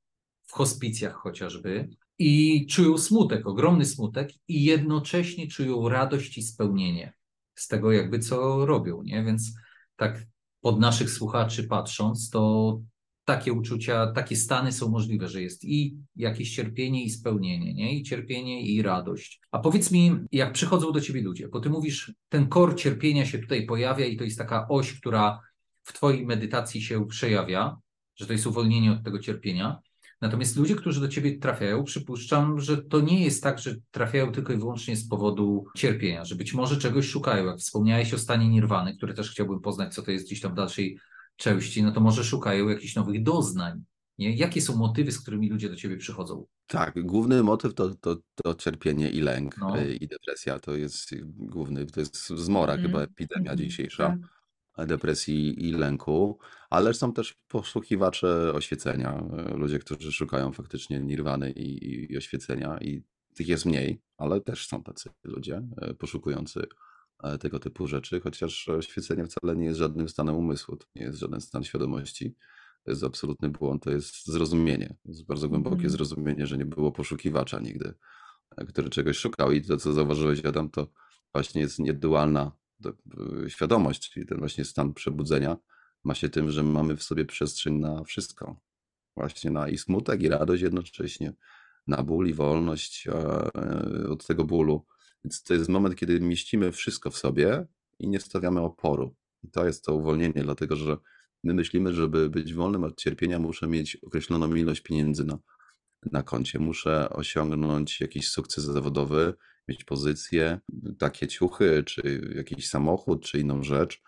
w hospicjach chociażby i czują smutek, ogromny smutek i jednocześnie czują radość i spełnienie z tego jakby co robią, nie? Więc tak pod naszych słuchaczy patrząc, to takie uczucia, takie stany są możliwe, że jest i jakieś cierpienie i spełnienie, nie? I cierpienie i radość. A powiedz mi, jak przychodzą do ciebie ludzie, bo ty mówisz, ten kor cierpienia się tutaj pojawia i to jest taka oś, która w twojej medytacji się przejawia, że to jest uwolnienie od tego cierpienia. Natomiast ludzie, którzy do ciebie trafiają, przypuszczam, że to nie jest tak, że trafiają tylko i wyłącznie z powodu cierpienia, że być może czegoś szukają. Jak wspomniałeś o stanie nirwany, które też chciałbym poznać, co to jest gdzieś tam w dalszej części, no to może szukają jakichś nowych doznań. Nie? Jakie są motywy, z którymi ludzie do ciebie przychodzą? Tak, główny motyw to, to, to cierpienie i lęk No. y, i depresja. To jest główny, to jest zmora Mhm, chyba epidemia mhm, dzisiejsza tak. Depresji i lęku, ale są też poszukiwacze oświecenia, y, ludzie, którzy szukają faktycznie nirwany i, i, i oświecenia i tych jest mniej, ale też są tacy ludzie y, poszukujący e, tego typu rzeczy, chociaż oświecenie wcale nie jest żadnym stanem umysłu, to nie jest żaden stan świadomości. To jest absolutny błąd, to jest zrozumienie. To jest bardzo głębokie Mhm. zrozumienie, że nie było poszukiwacza nigdy, e, który czegoś szukał. I to, co zauważyłeś, Adam, to właśnie jest niedualna świadomość, czyli ten właśnie stan przebudzenia ma się tym, że mamy w sobie przestrzeń na wszystko. Właśnie na i smutek, i radość jednocześnie, na ból i wolność e, e, od tego bólu. Więc to jest moment, kiedy mieścimy wszystko w sobie i nie stawiamy oporu. I to jest to uwolnienie, dlatego że my myślimy, żeby być wolnym od cierpienia, muszę mieć określoną ilość pieniędzy na, na koncie, muszę osiągnąć jakiś sukces zawodowy, mieć pozycję, takie ciuchy, czy jakiś samochód, czy inną rzecz.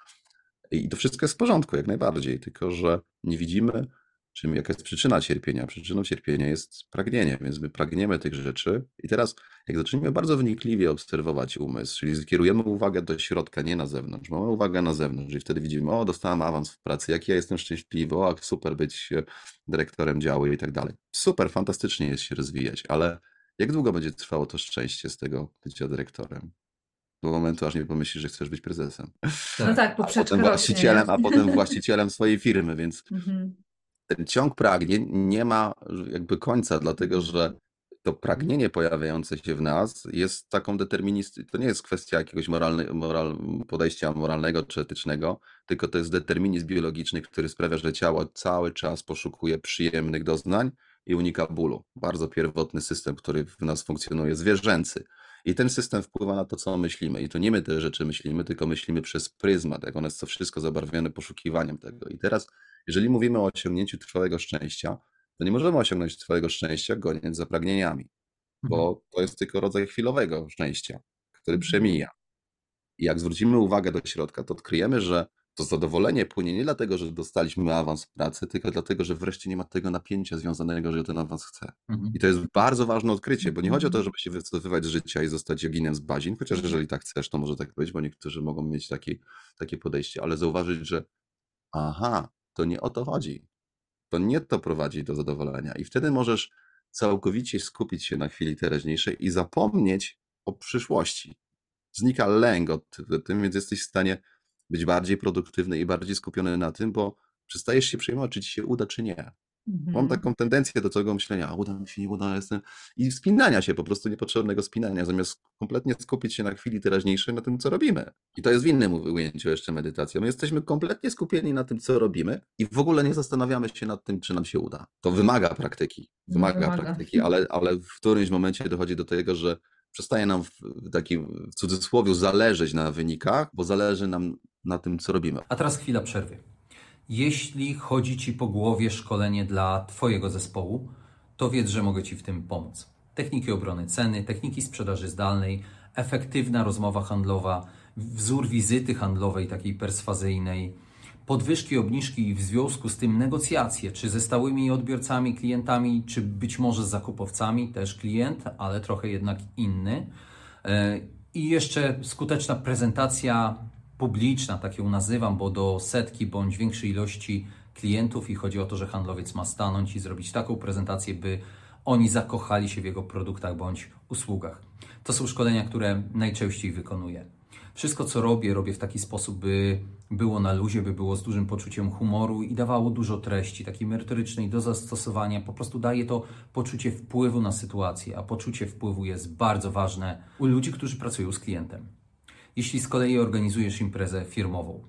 I to wszystko jest w porządku, jak najbardziej, tylko że nie widzimy, czym, jaka jest przyczyna cierpienia. Przyczyną cierpienia jest pragnienie, więc my pragniemy tych rzeczy. I teraz, jak zaczniemy bardzo wnikliwie obserwować umysł, czyli skierujemy uwagę do środka, nie na zewnątrz, mamy uwagę na zewnątrz i wtedy widzimy, o, dostałem awans w pracy, jak ja jestem szczęśliwy, o, super być e, dyrektorem działu i tak dalej. Super, fantastycznie jest się rozwijać, ale jak długo będzie trwało to szczęście z tego bycia dyrektorem? Do momentu, aż nie pomyślisz, że chcesz być prezesem. No tak, A poprzeczka potem rośnie, właścicielem, nie? a potem właścicielem swojej firmy, więc Mhm. ten ciąg pragnień nie ma jakby końca, dlatego że to pragnienie pojawiające się w nas jest taką deterministyczną, to nie jest kwestia jakiegoś moralny, moral, podejścia moralnego czy etycznego, tylko to jest determinizm biologiczny, który sprawia, że ciało cały czas poszukuje przyjemnych doznań i unika bólu. Bardzo pierwotny system, który w nas funkcjonuje, zwierzęcy. I ten system wpływa na to, co myślimy. I to nie my te rzeczy myślimy, tylko myślimy przez pryzmat, jak one jest to wszystko zabarwione poszukiwaniem tego. I teraz, jeżeli mówimy o osiągnięciu trwałego szczęścia, to nie możemy osiągnąć trwałego szczęścia goniąc za pragnieniami, bo to jest tylko rodzaj chwilowego szczęścia, który przemija. I jak zwrócimy uwagę do środka, to odkryjemy, że to zadowolenie płynie nie dlatego, że dostaliśmy awans w pracy, tylko dlatego, że wreszcie nie ma tego napięcia związanego, że ja ten awans chcę. Mhm. I to jest bardzo ważne odkrycie, bo nie chodzi o to, żeby się wycofywać z życia i zostać joginem z bazin, chociaż jeżeli tak chcesz, to może tak być, bo niektórzy mogą mieć takie, takie podejście, ale zauważyć, że aha, to nie o to chodzi. To nie to prowadzi do zadowolenia. I wtedy możesz całkowicie skupić się na chwili teraźniejszej i zapomnieć o przyszłości. Znika lęk od tym, więc jesteś w stanie być bardziej produktywny i bardziej skupiony na tym, bo przestajesz się przejmować, czy ci się uda, czy nie. Mam Mhm. taką tendencję do tego myślenia, a uda mi się, nie uda, jestem... I spinania się, po prostu niepotrzebnego spinania, zamiast kompletnie skupić się na chwili teraźniejszej, na tym, co robimy. I to jest w innym ujęciu jeszcze medytacja. My jesteśmy kompletnie skupieni na tym, co robimy i w ogóle nie zastanawiamy się nad tym, czy nam się uda. To wymaga praktyki, wymaga, Wymaga. praktyki, ale, ale w którymś momencie dochodzi do tego, że przestaje nam w, takim w cudzysłowie zależeć na wynikach, bo zależy nam na tym, co robimy. A teraz chwila przerwy. Jeśli chodzi Ci po głowie szkolenie dla Twojego zespołu, to wiedz, że mogę Ci w tym pomóc. Techniki obrony ceny, techniki sprzedaży zdalnej, efektywna rozmowa handlowa, wzór wizyty handlowej takiej perswazyjnej, podwyżki, obniżki i w związku z tym negocjacje, czy ze stałymi odbiorcami, klientami, czy być może z zakupowcami, też klient, ale trochę jednak inny. E, I jeszcze skuteczna prezentacja publiczna, tak ją nazywam, bo do setki bądź większej ilości klientów i chodzi o to, że handlowiec ma stanąć i zrobić taką prezentację, by oni zakochali się w jego produktach bądź usługach. To są szkolenia, które najczęściej wykonuję. Wszystko, co robię, robię w taki sposób, by było na luzie, by było z dużym poczuciem humoru i dawało dużo treści, takiej merytorycznej do zastosowania. Po prostu daje to poczucie wpływu na sytuację, a poczucie wpływu jest bardzo ważne u ludzi, którzy pracują z klientem. Jeśli z kolei organizujesz imprezę firmową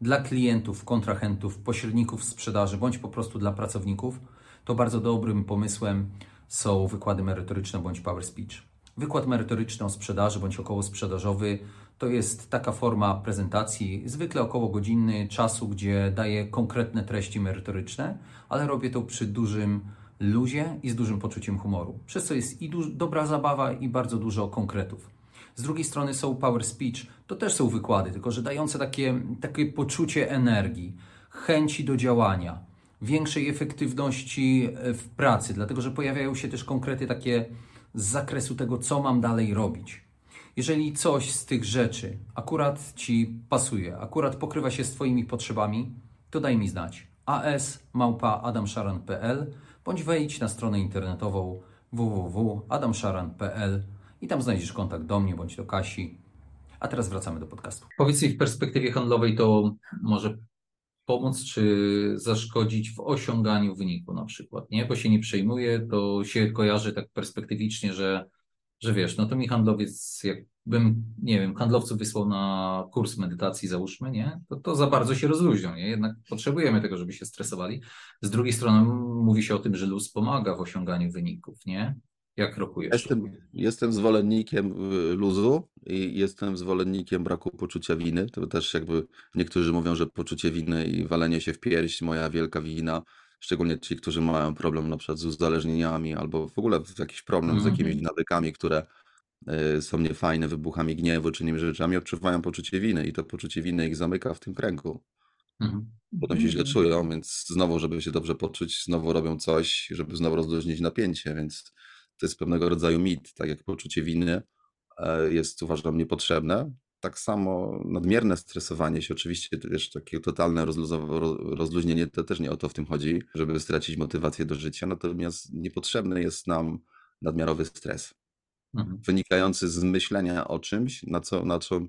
dla klientów, kontrahentów, pośredników sprzedaży bądź po prostu dla pracowników, to bardzo dobrym pomysłem są wykłady merytoryczne bądź power speech. Wykład merytoryczny o sprzedaży bądź około sprzedażowy to jest taka forma prezentacji, zwykle około godzinny czasu, gdzie daję konkretne treści merytoryczne, ale robię to przy dużym luzie i z dużym poczuciem humoru. Przez co jest i dobra zabawa i bardzo dużo konkretów. Z drugiej strony są power speech, to też są wykłady, tylko że dające takie, takie poczucie energii, chęci do działania, większej efektywności e, w pracy, dlatego że pojawiają się też konkrety takie z zakresu tego, co mam dalej robić. Jeżeli coś z tych rzeczy akurat Ci pasuje, akurat pokrywa się z Twoimi potrzebami, to daj mi znać. as.adamszaran.pl bądź wejdź na stronę internetową www.adamszaran.pl i tam znajdziesz kontakt do mnie bądź do Kasi. A teraz wracamy do podcastu. Powiedz mi w perspektywie handlowej to może pomóc czy zaszkodzić w osiąganiu wyniku na przykład, nie? Bo się nie przejmuje, to się kojarzy tak perspektywicznie, że, że wiesz, no to mi handlowiec, jakbym, nie wiem, handlowców wysłał na kurs medytacji, załóżmy, nie? To, to za bardzo się rozluźnią, nie? Jednak potrzebujemy tego, żeby się stresowali. Z drugiej strony mówi się o tym, że luz pomaga w osiąganiu wyników, nie? Jak rokujesz? Jestem, jestem zwolennikiem y, luzu i jestem zwolennikiem braku poczucia winy. To też jakby niektórzy mówią, że poczucie winy i walenie się w pierś, moja wielka wina, szczególnie ci, którzy mają problem na przykład z uzależnieniami albo w ogóle jakiś problem z Mhm. jakimiś nawykami, które y, są niefajne, wybuchami gniewu czy innymi rzeczami, odczuwają poczucie winy i to poczucie winy ich zamyka w tym kręgu. Mhm. Potem się źle Mhm. czują, więc znowu, żeby się dobrze poczuć, znowu robią coś, żeby znowu rozluźnić napięcie, więc to jest pewnego rodzaju mit, tak jak poczucie winy e, jest uważam niepotrzebne. Tak samo nadmierne stresowanie się, oczywiście też takie totalne rozluźnienie, to też nie o to w tym chodzi, żeby stracić motywację do życia, natomiast niepotrzebny jest nam nadmiarowy stres Mhm. wynikający z myślenia o czymś, na co, na co,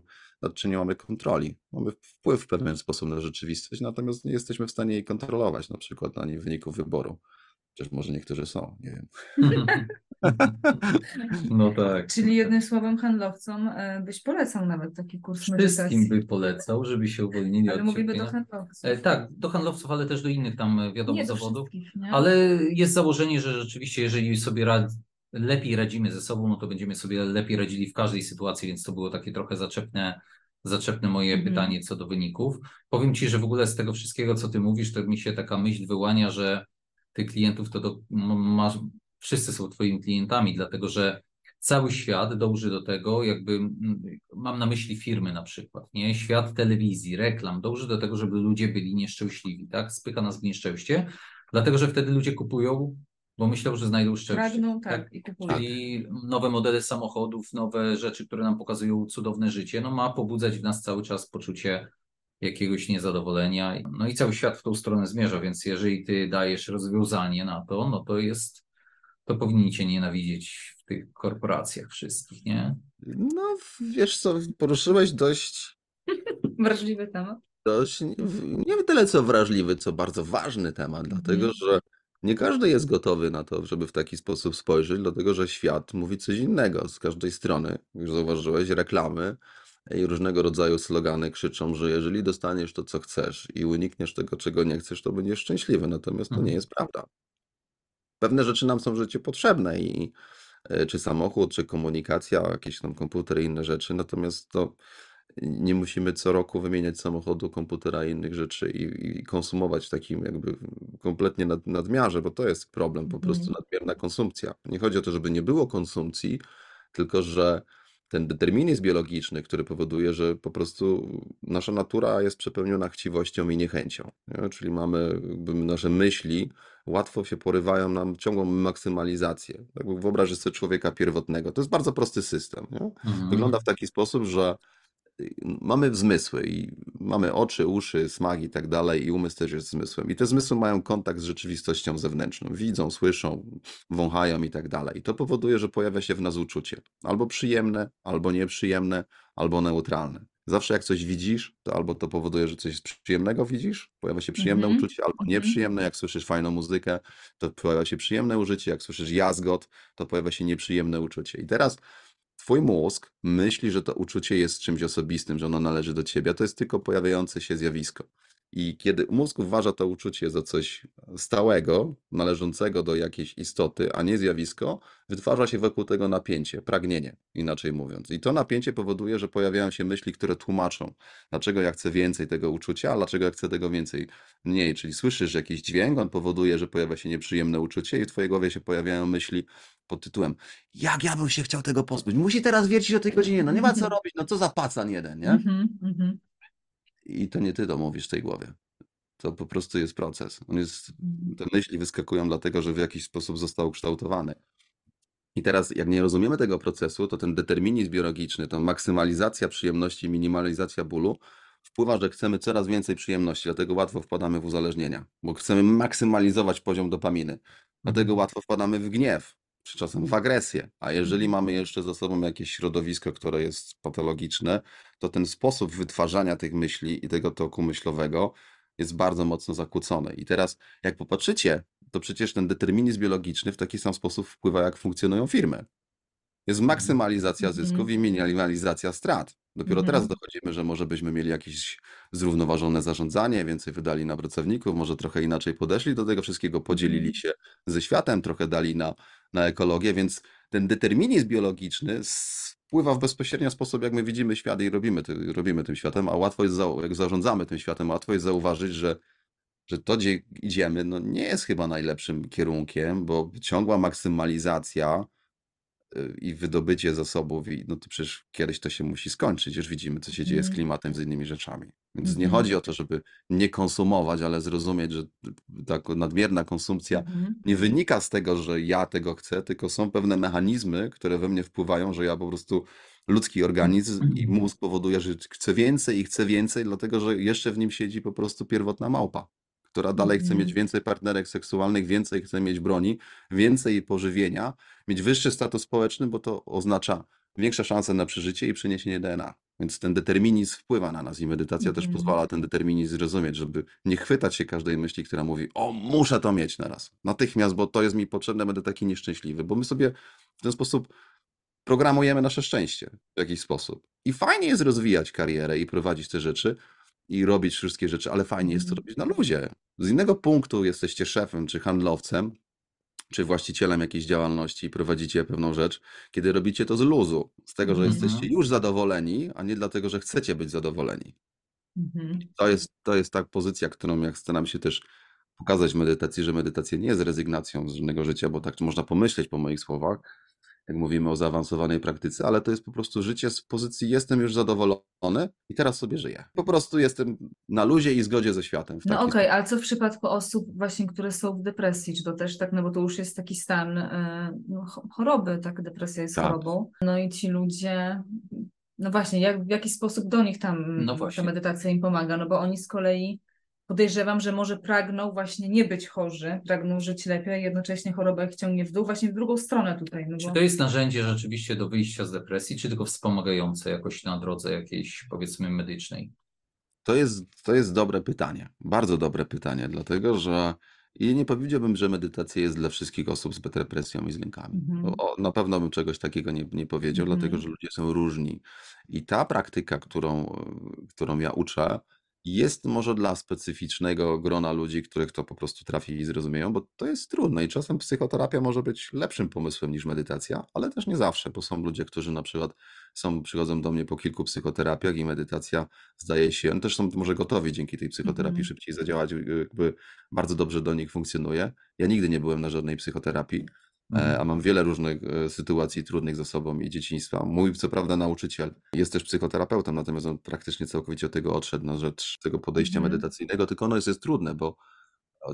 nad czym nie mamy kontroli. Mamy wpływ w pewien sposób na rzeczywistość, natomiast nie jesteśmy w stanie jej kontrolować, na przykład na nie wyniku wyboru. Chociaż może niektórzy są, nie wiem. No tak. Czyli jednym słowem handlowcom e, byś polecał nawet taki kurs Wszystkim medytacji. by polecał, żeby się uwolnili Ale od mówimy do handlowców. E, Tak, do handlowców, ale też do innych tam e, wiadomo Nie do zawodów. wszystkich, nie? Ale jest założenie, że rzeczywiście, jeżeli sobie rad... lepiej radzimy ze sobą, no to będziemy sobie lepiej radzili w każdej sytuacji, więc to było takie trochę zaczepne, zaczepne moje Mhm. pytanie co do wyników. Powiem Ci, że w ogóle z tego wszystkiego, co Ty mówisz, to mi się taka myśl wyłania, że tych klientów to m- masz... wszyscy są Twoimi klientami, dlatego że cały świat dąży do tego, jakby mam na myśli firmy na przykład, nie? Świat telewizji, reklam, dąży do tego, żeby ludzie byli nieszczęśliwi, tak? Spycha nas w nieszczęście, dlatego że wtedy ludzie kupują, bo myślą, że znajdą szczęście. Pragną, tak, i kupują. Czyli nowe modele samochodów, nowe rzeczy, które nam pokazują cudowne życie, no ma pobudzać w nas cały czas poczucie jakiegoś niezadowolenia. No i cały świat w tą stronę zmierza, więc jeżeli ty dajesz rozwiązanie na to, no to jest, to powinni cię nienawidzieć w tych korporacjach wszystkich, nie? No, wiesz co, poruszyłeś dość, Wrażliwy temat. dość nie tyle co wrażliwy, co bardzo ważny temat, dlatego Mhm. że nie każdy jest gotowy na to, żeby w taki sposób spojrzeć, dlatego że świat mówi coś innego z każdej strony. Już zauważyłeś, reklamy i różnego rodzaju slogany krzyczą, że jeżeli dostaniesz to, co chcesz i unikniesz tego, czego nie chcesz, to będziesz szczęśliwy. Natomiast to nie Mhm. jest prawda. Pewne rzeczy nam są w życiu potrzebne i e, czy samochód, czy komunikacja, jakieś tam komputery, inne rzeczy. Natomiast to nie musimy co roku wymieniać samochodu, komputera i innych rzeczy i, i konsumować w takim jakby kompletnie nad, nadmiarze, bo to jest problem, po prostu Mhm. nadmierna konsumpcja. Nie chodzi o to, żeby nie było konsumpcji, tylko że ten determinizm biologiczny, który powoduje, że po prostu nasza natura jest przepełniona chciwością i niechęcią. Nie? Czyli mamy jakby nasze myśli, łatwo się porywają nam ciągłą maksymalizację. Wyobraź sobie człowieka pierwotnego. To jest bardzo prosty system. Nie? Mhm. Wygląda w taki sposób, że mamy zmysły i mamy oczy, uszy, smak i tak dalej i umysł też jest zmysłem. I te zmysły mają kontakt z rzeczywistością zewnętrzną. Widzą, słyszą, wąchają i tak dalej. I to powoduje, że pojawia się w nas uczucie. Albo przyjemne, albo nieprzyjemne, albo neutralne. Zawsze jak coś widzisz, to albo to powoduje, że coś przyjemnego widzisz, pojawia się przyjemne Mhm. uczucie, albo Mhm. nieprzyjemne. Jak słyszysz fajną muzykę, to pojawia się przyjemne uczucie. Jak słyszysz jazgot, to pojawia się nieprzyjemne uczucie. I teraz Twój mózg myśli, że to uczucie jest czymś osobistym, że ono należy do ciebie, a to jest tylko pojawiające się zjawisko. I kiedy mózg uważa to uczucie za coś stałego, należącego do jakiejś istoty, a nie zjawisko, wytwarza się wokół tego napięcie, pragnienie, inaczej mówiąc. I to napięcie powoduje, że pojawiają się myśli, które tłumaczą, dlaczego ja chcę więcej tego uczucia, a dlaczego ja chcę tego więcej mniej. Czyli słyszysz jakiś dźwięk, on powoduje, że pojawia się nieprzyjemne uczucie i w twojej głowie się pojawiają myśli pod tytułem jak ja bym się chciał tego pozbyć? Musi teraz wiercić o tej godzinie, no nie ma co robić, no co za pacan jeden, nie? I to nie ty to mówisz w tej głowie. To po prostu jest proces. On jest, Mhm. te myśli wyskakują dlatego, że w jakiś sposób został ukształtowany. I teraz, jak nie rozumiemy tego procesu, to ten determinizm biologiczny, ta maksymalizacja przyjemności, minimalizacja bólu wpływa, że chcemy coraz więcej przyjemności, dlatego łatwo wpadamy w uzależnienia, bo chcemy maksymalizować poziom dopaminy. Dlatego Mhm. łatwo wpadamy w gniew, czy czasem w agresję. A jeżeli Mhm. mamy jeszcze za sobą jakieś środowisko, które jest patologiczne, to ten sposób wytwarzania tych myśli i tego toku myślowego jest bardzo mocno zakłócony. I teraz, jak popatrzycie, to przecież ten determinizm biologiczny w taki sam sposób wpływa, jak funkcjonują firmy. Jest maksymalizacja Mhm. zysków i minimalizacja strat. Dopiero Mhm. teraz dochodzimy, że może byśmy mieli jakieś zrównoważone zarządzanie, więcej wydali na pracowników, może trochę inaczej podeszli do tego wszystkiego, podzielili Mhm. się ze światem, trochę dali na, na ekologię, więc ten determinizm biologiczny wpływa w bezpośredni sposób, jak my widzimy świat i robimy, ty, robimy tym światem, a łatwo jest, jak zarządzamy tym światem, łatwo jest zauważyć, że że to, gdzie idziemy, no nie jest chyba najlepszym kierunkiem, bo ciągła maksymalizacja i wydobycie zasobów, i no to przecież kiedyś to się musi skończyć. Już widzimy, co się dzieje z Mhm. klimatem, z innymi rzeczami. Więc nie Mhm. chodzi o to, żeby nie konsumować, ale zrozumieć, że ta nadmierna konsumpcja Mhm. nie wynika z tego, że ja tego chcę, tylko są pewne mechanizmy, które we mnie wpływają, że ja po prostu ludzki organizm i mózg powoduje, że chcę więcej i chcę więcej, dlatego że jeszcze w nim siedzi po prostu pierwotna małpa, która dalej chce mieć Mhm. więcej partnerek seksualnych, więcej chce mieć broni, więcej pożywienia, mieć wyższy status społeczny, bo to oznacza większe szanse na przeżycie i przeniesienie DNA. Więc ten determinizm wpływa na nas i medytacja też Mhm. pozwala ten determinizm zrozumieć, żeby nie chwytać się każdej myśli, która mówi, o, muszę to mieć naraz, natychmiast, bo to jest mi potrzebne, będę taki nieszczęśliwy, bo my sobie w ten sposób programujemy nasze szczęście w jakiś sposób. I fajnie jest rozwijać karierę i prowadzić te rzeczy i robić wszystkie rzeczy, ale fajnie jest to Mhm. robić na luzie. Z innego punktu jesteście szefem czy handlowcem, czy właścicielem jakiejś działalności i prowadzicie pewną rzecz, kiedy robicie to z luzu, z tego, że Mhm. jesteście już zadowoleni, a nie dlatego, że chcecie być zadowoleni. Mhm. To jest, to jest ta pozycja, którą ja staram się też pokazać w medytacji, że medytacja nie jest rezygnacją z żadnego życia, bo tak można pomyśleć po moich słowach, jak mówimy o zaawansowanej praktyce, ale to jest po prostu życie z pozycji jestem już zadowolony i teraz sobie żyję. Po prostu jestem na luzie i zgodzie ze światem. W No okej, ale co w przypadku osób właśnie, które są w depresji, czy to też tak, no bo to już jest taki stan e, no, cho- choroby, tak, depresja jest Tak. chorobą. No i ci ludzie, no właśnie, jak, w jaki sposób do nich tam No ta medytacja im pomaga, no bo oni z kolei podejrzewam, że może pragną właśnie nie być chorzy, pragną żyć lepiej, jednocześnie choroba ich ciągnie w dół, właśnie w drugą stronę tutaj, no Czy bo... to jest narzędzie rzeczywiście do wyjścia z depresji, czy tylko wspomagające jakoś na drodze jakiejś, powiedzmy, medycznej? To jest, to jest dobre pytanie, bardzo dobre pytanie, dlatego że i nie powiedziałbym, że medytacja jest dla wszystkich osób z depresją i z lękami. Mhm. O, na pewno bym czegoś takiego nie, nie powiedział, Mhm. dlatego że ludzie są różni. I ta praktyka, którą, którą ja uczę, jest może dla specyficznego grona ludzi, których to po prostu trafi i zrozumieją, bo to jest trudne i czasem psychoterapia może być lepszym pomysłem niż medytacja, ale też nie zawsze, bo są ludzie, którzy na przykład są, przychodzą do mnie po kilku psychoterapiach i medytacja zdaje się, oni też są może gotowi dzięki tej psychoterapii Mhm. szybciej zadziałać, jakby bardzo dobrze do nich funkcjonuje. Ja nigdy nie byłem na żadnej psychoterapii, a mam wiele różnych e, sytuacji trudnych za sobą i dzieciństwa. Mój, co prawda, nauczyciel jest też psychoterapeutą, natomiast on praktycznie całkowicie od tego odszedł na rzecz tego podejścia Mhm. medytacyjnego, tylko ono jest, jest trudne, bo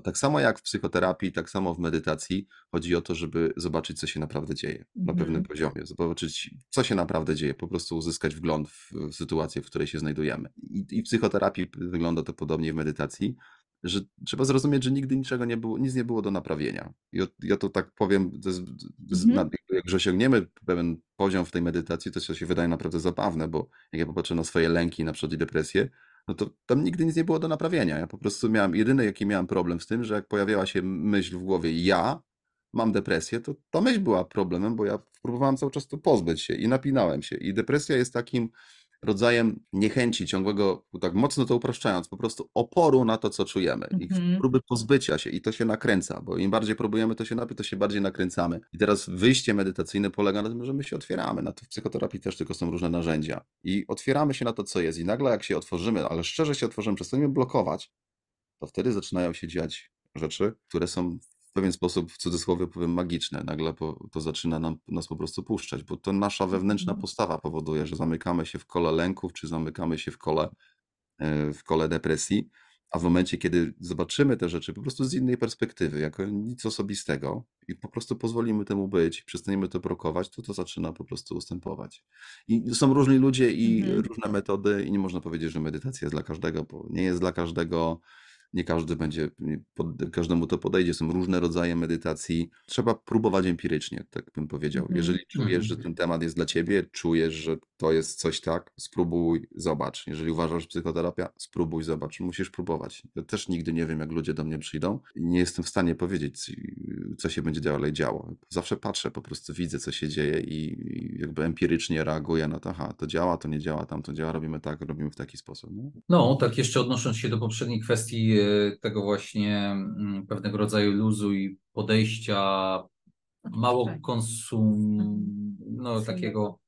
tak samo jak w psychoterapii, tak samo w medytacji chodzi o to, żeby zobaczyć, co się naprawdę dzieje na Mhm. pewnym poziomie, zobaczyć, co się naprawdę dzieje, po prostu uzyskać wgląd w, w sytuację, w której się znajdujemy. I, I w psychoterapii wygląda to podobnie w medytacji, że trzeba zrozumieć, że nigdy niczego nie było, nic nie było do naprawienia. O- ja to tak powiem, to jest, to jest, Mhm. jak już osiągniemy pewien poziom w tej medytacji, to się wydaje naprawdę zabawne, bo jak ja popatrzę na swoje lęki na przykład i depresję, no to tam nigdy nic nie było do naprawienia. Ja po prostu miałem, jedyny jaki miałem problem z tym, że jak pojawiała się myśl w głowie ja mam depresję, to ta myśl była problemem, bo ja próbowałem cały czas to pozbyć się i napinałem się. I depresja jest takim rodzajem niechęci, ciągłego, tak mocno to upraszczając, po prostu oporu na to, co czujemy i Mhm. próby pozbycia się i to się nakręca, bo im bardziej próbujemy to się napić, to się bardziej nakręcamy. I teraz wyjście medytacyjne polega na tym, że my się otwieramy na to. W psychoterapii też tylko są różne narzędzia i otwieramy się na to, co jest i nagle jak się otworzymy, ale szczerze się otworzymy, przestaniemy blokować, to wtedy zaczynają się dziać rzeczy, które są pewien sposób, w cudzysłowie powiem, magiczne. Nagle po, to zaczyna nam, nas po prostu puszczać, bo to nasza wewnętrzna Mhm. postawa powoduje, że zamykamy się w kole lęków, czy zamykamy się w kole, e, w kole depresji, a w momencie, kiedy zobaczymy te rzeczy po prostu z innej perspektywy, jako nic osobistego i po prostu pozwolimy temu być, przestaniemy to blokować, to to zaczyna po prostu ustępować. I są różni ludzie i Mhm. różne metody i nie można powiedzieć, że medytacja jest dla każdego, bo nie jest dla każdego, nie każdy będzie, pod, każdemu to podejdzie. Są różne rodzaje medytacji. Trzeba próbować empirycznie, tak bym powiedział. Mhm. Jeżeli czujesz, że Mhm. ten temat jest dla ciebie, czujesz, że to jest coś tak, spróbuj, zobacz. Jeżeli uważasz, że psychoterapia, spróbuj, zobacz. Musisz próbować. Ja też nigdy nie wiem, jak ludzie do mnie przyjdą i nie jestem w stanie powiedzieć, co się będzie dalej działo. Zawsze patrzę, po prostu widzę, co się dzieje i jakby empirycznie reaguję na to, aha, to działa, to nie działa, tam to działa, robimy tak, robimy w taki sposób. Nie? No, tak jeszcze odnosząc się do poprzedniej kwestii tego właśnie mm, pewnego rodzaju luzu i podejścia mało konsum, no takiego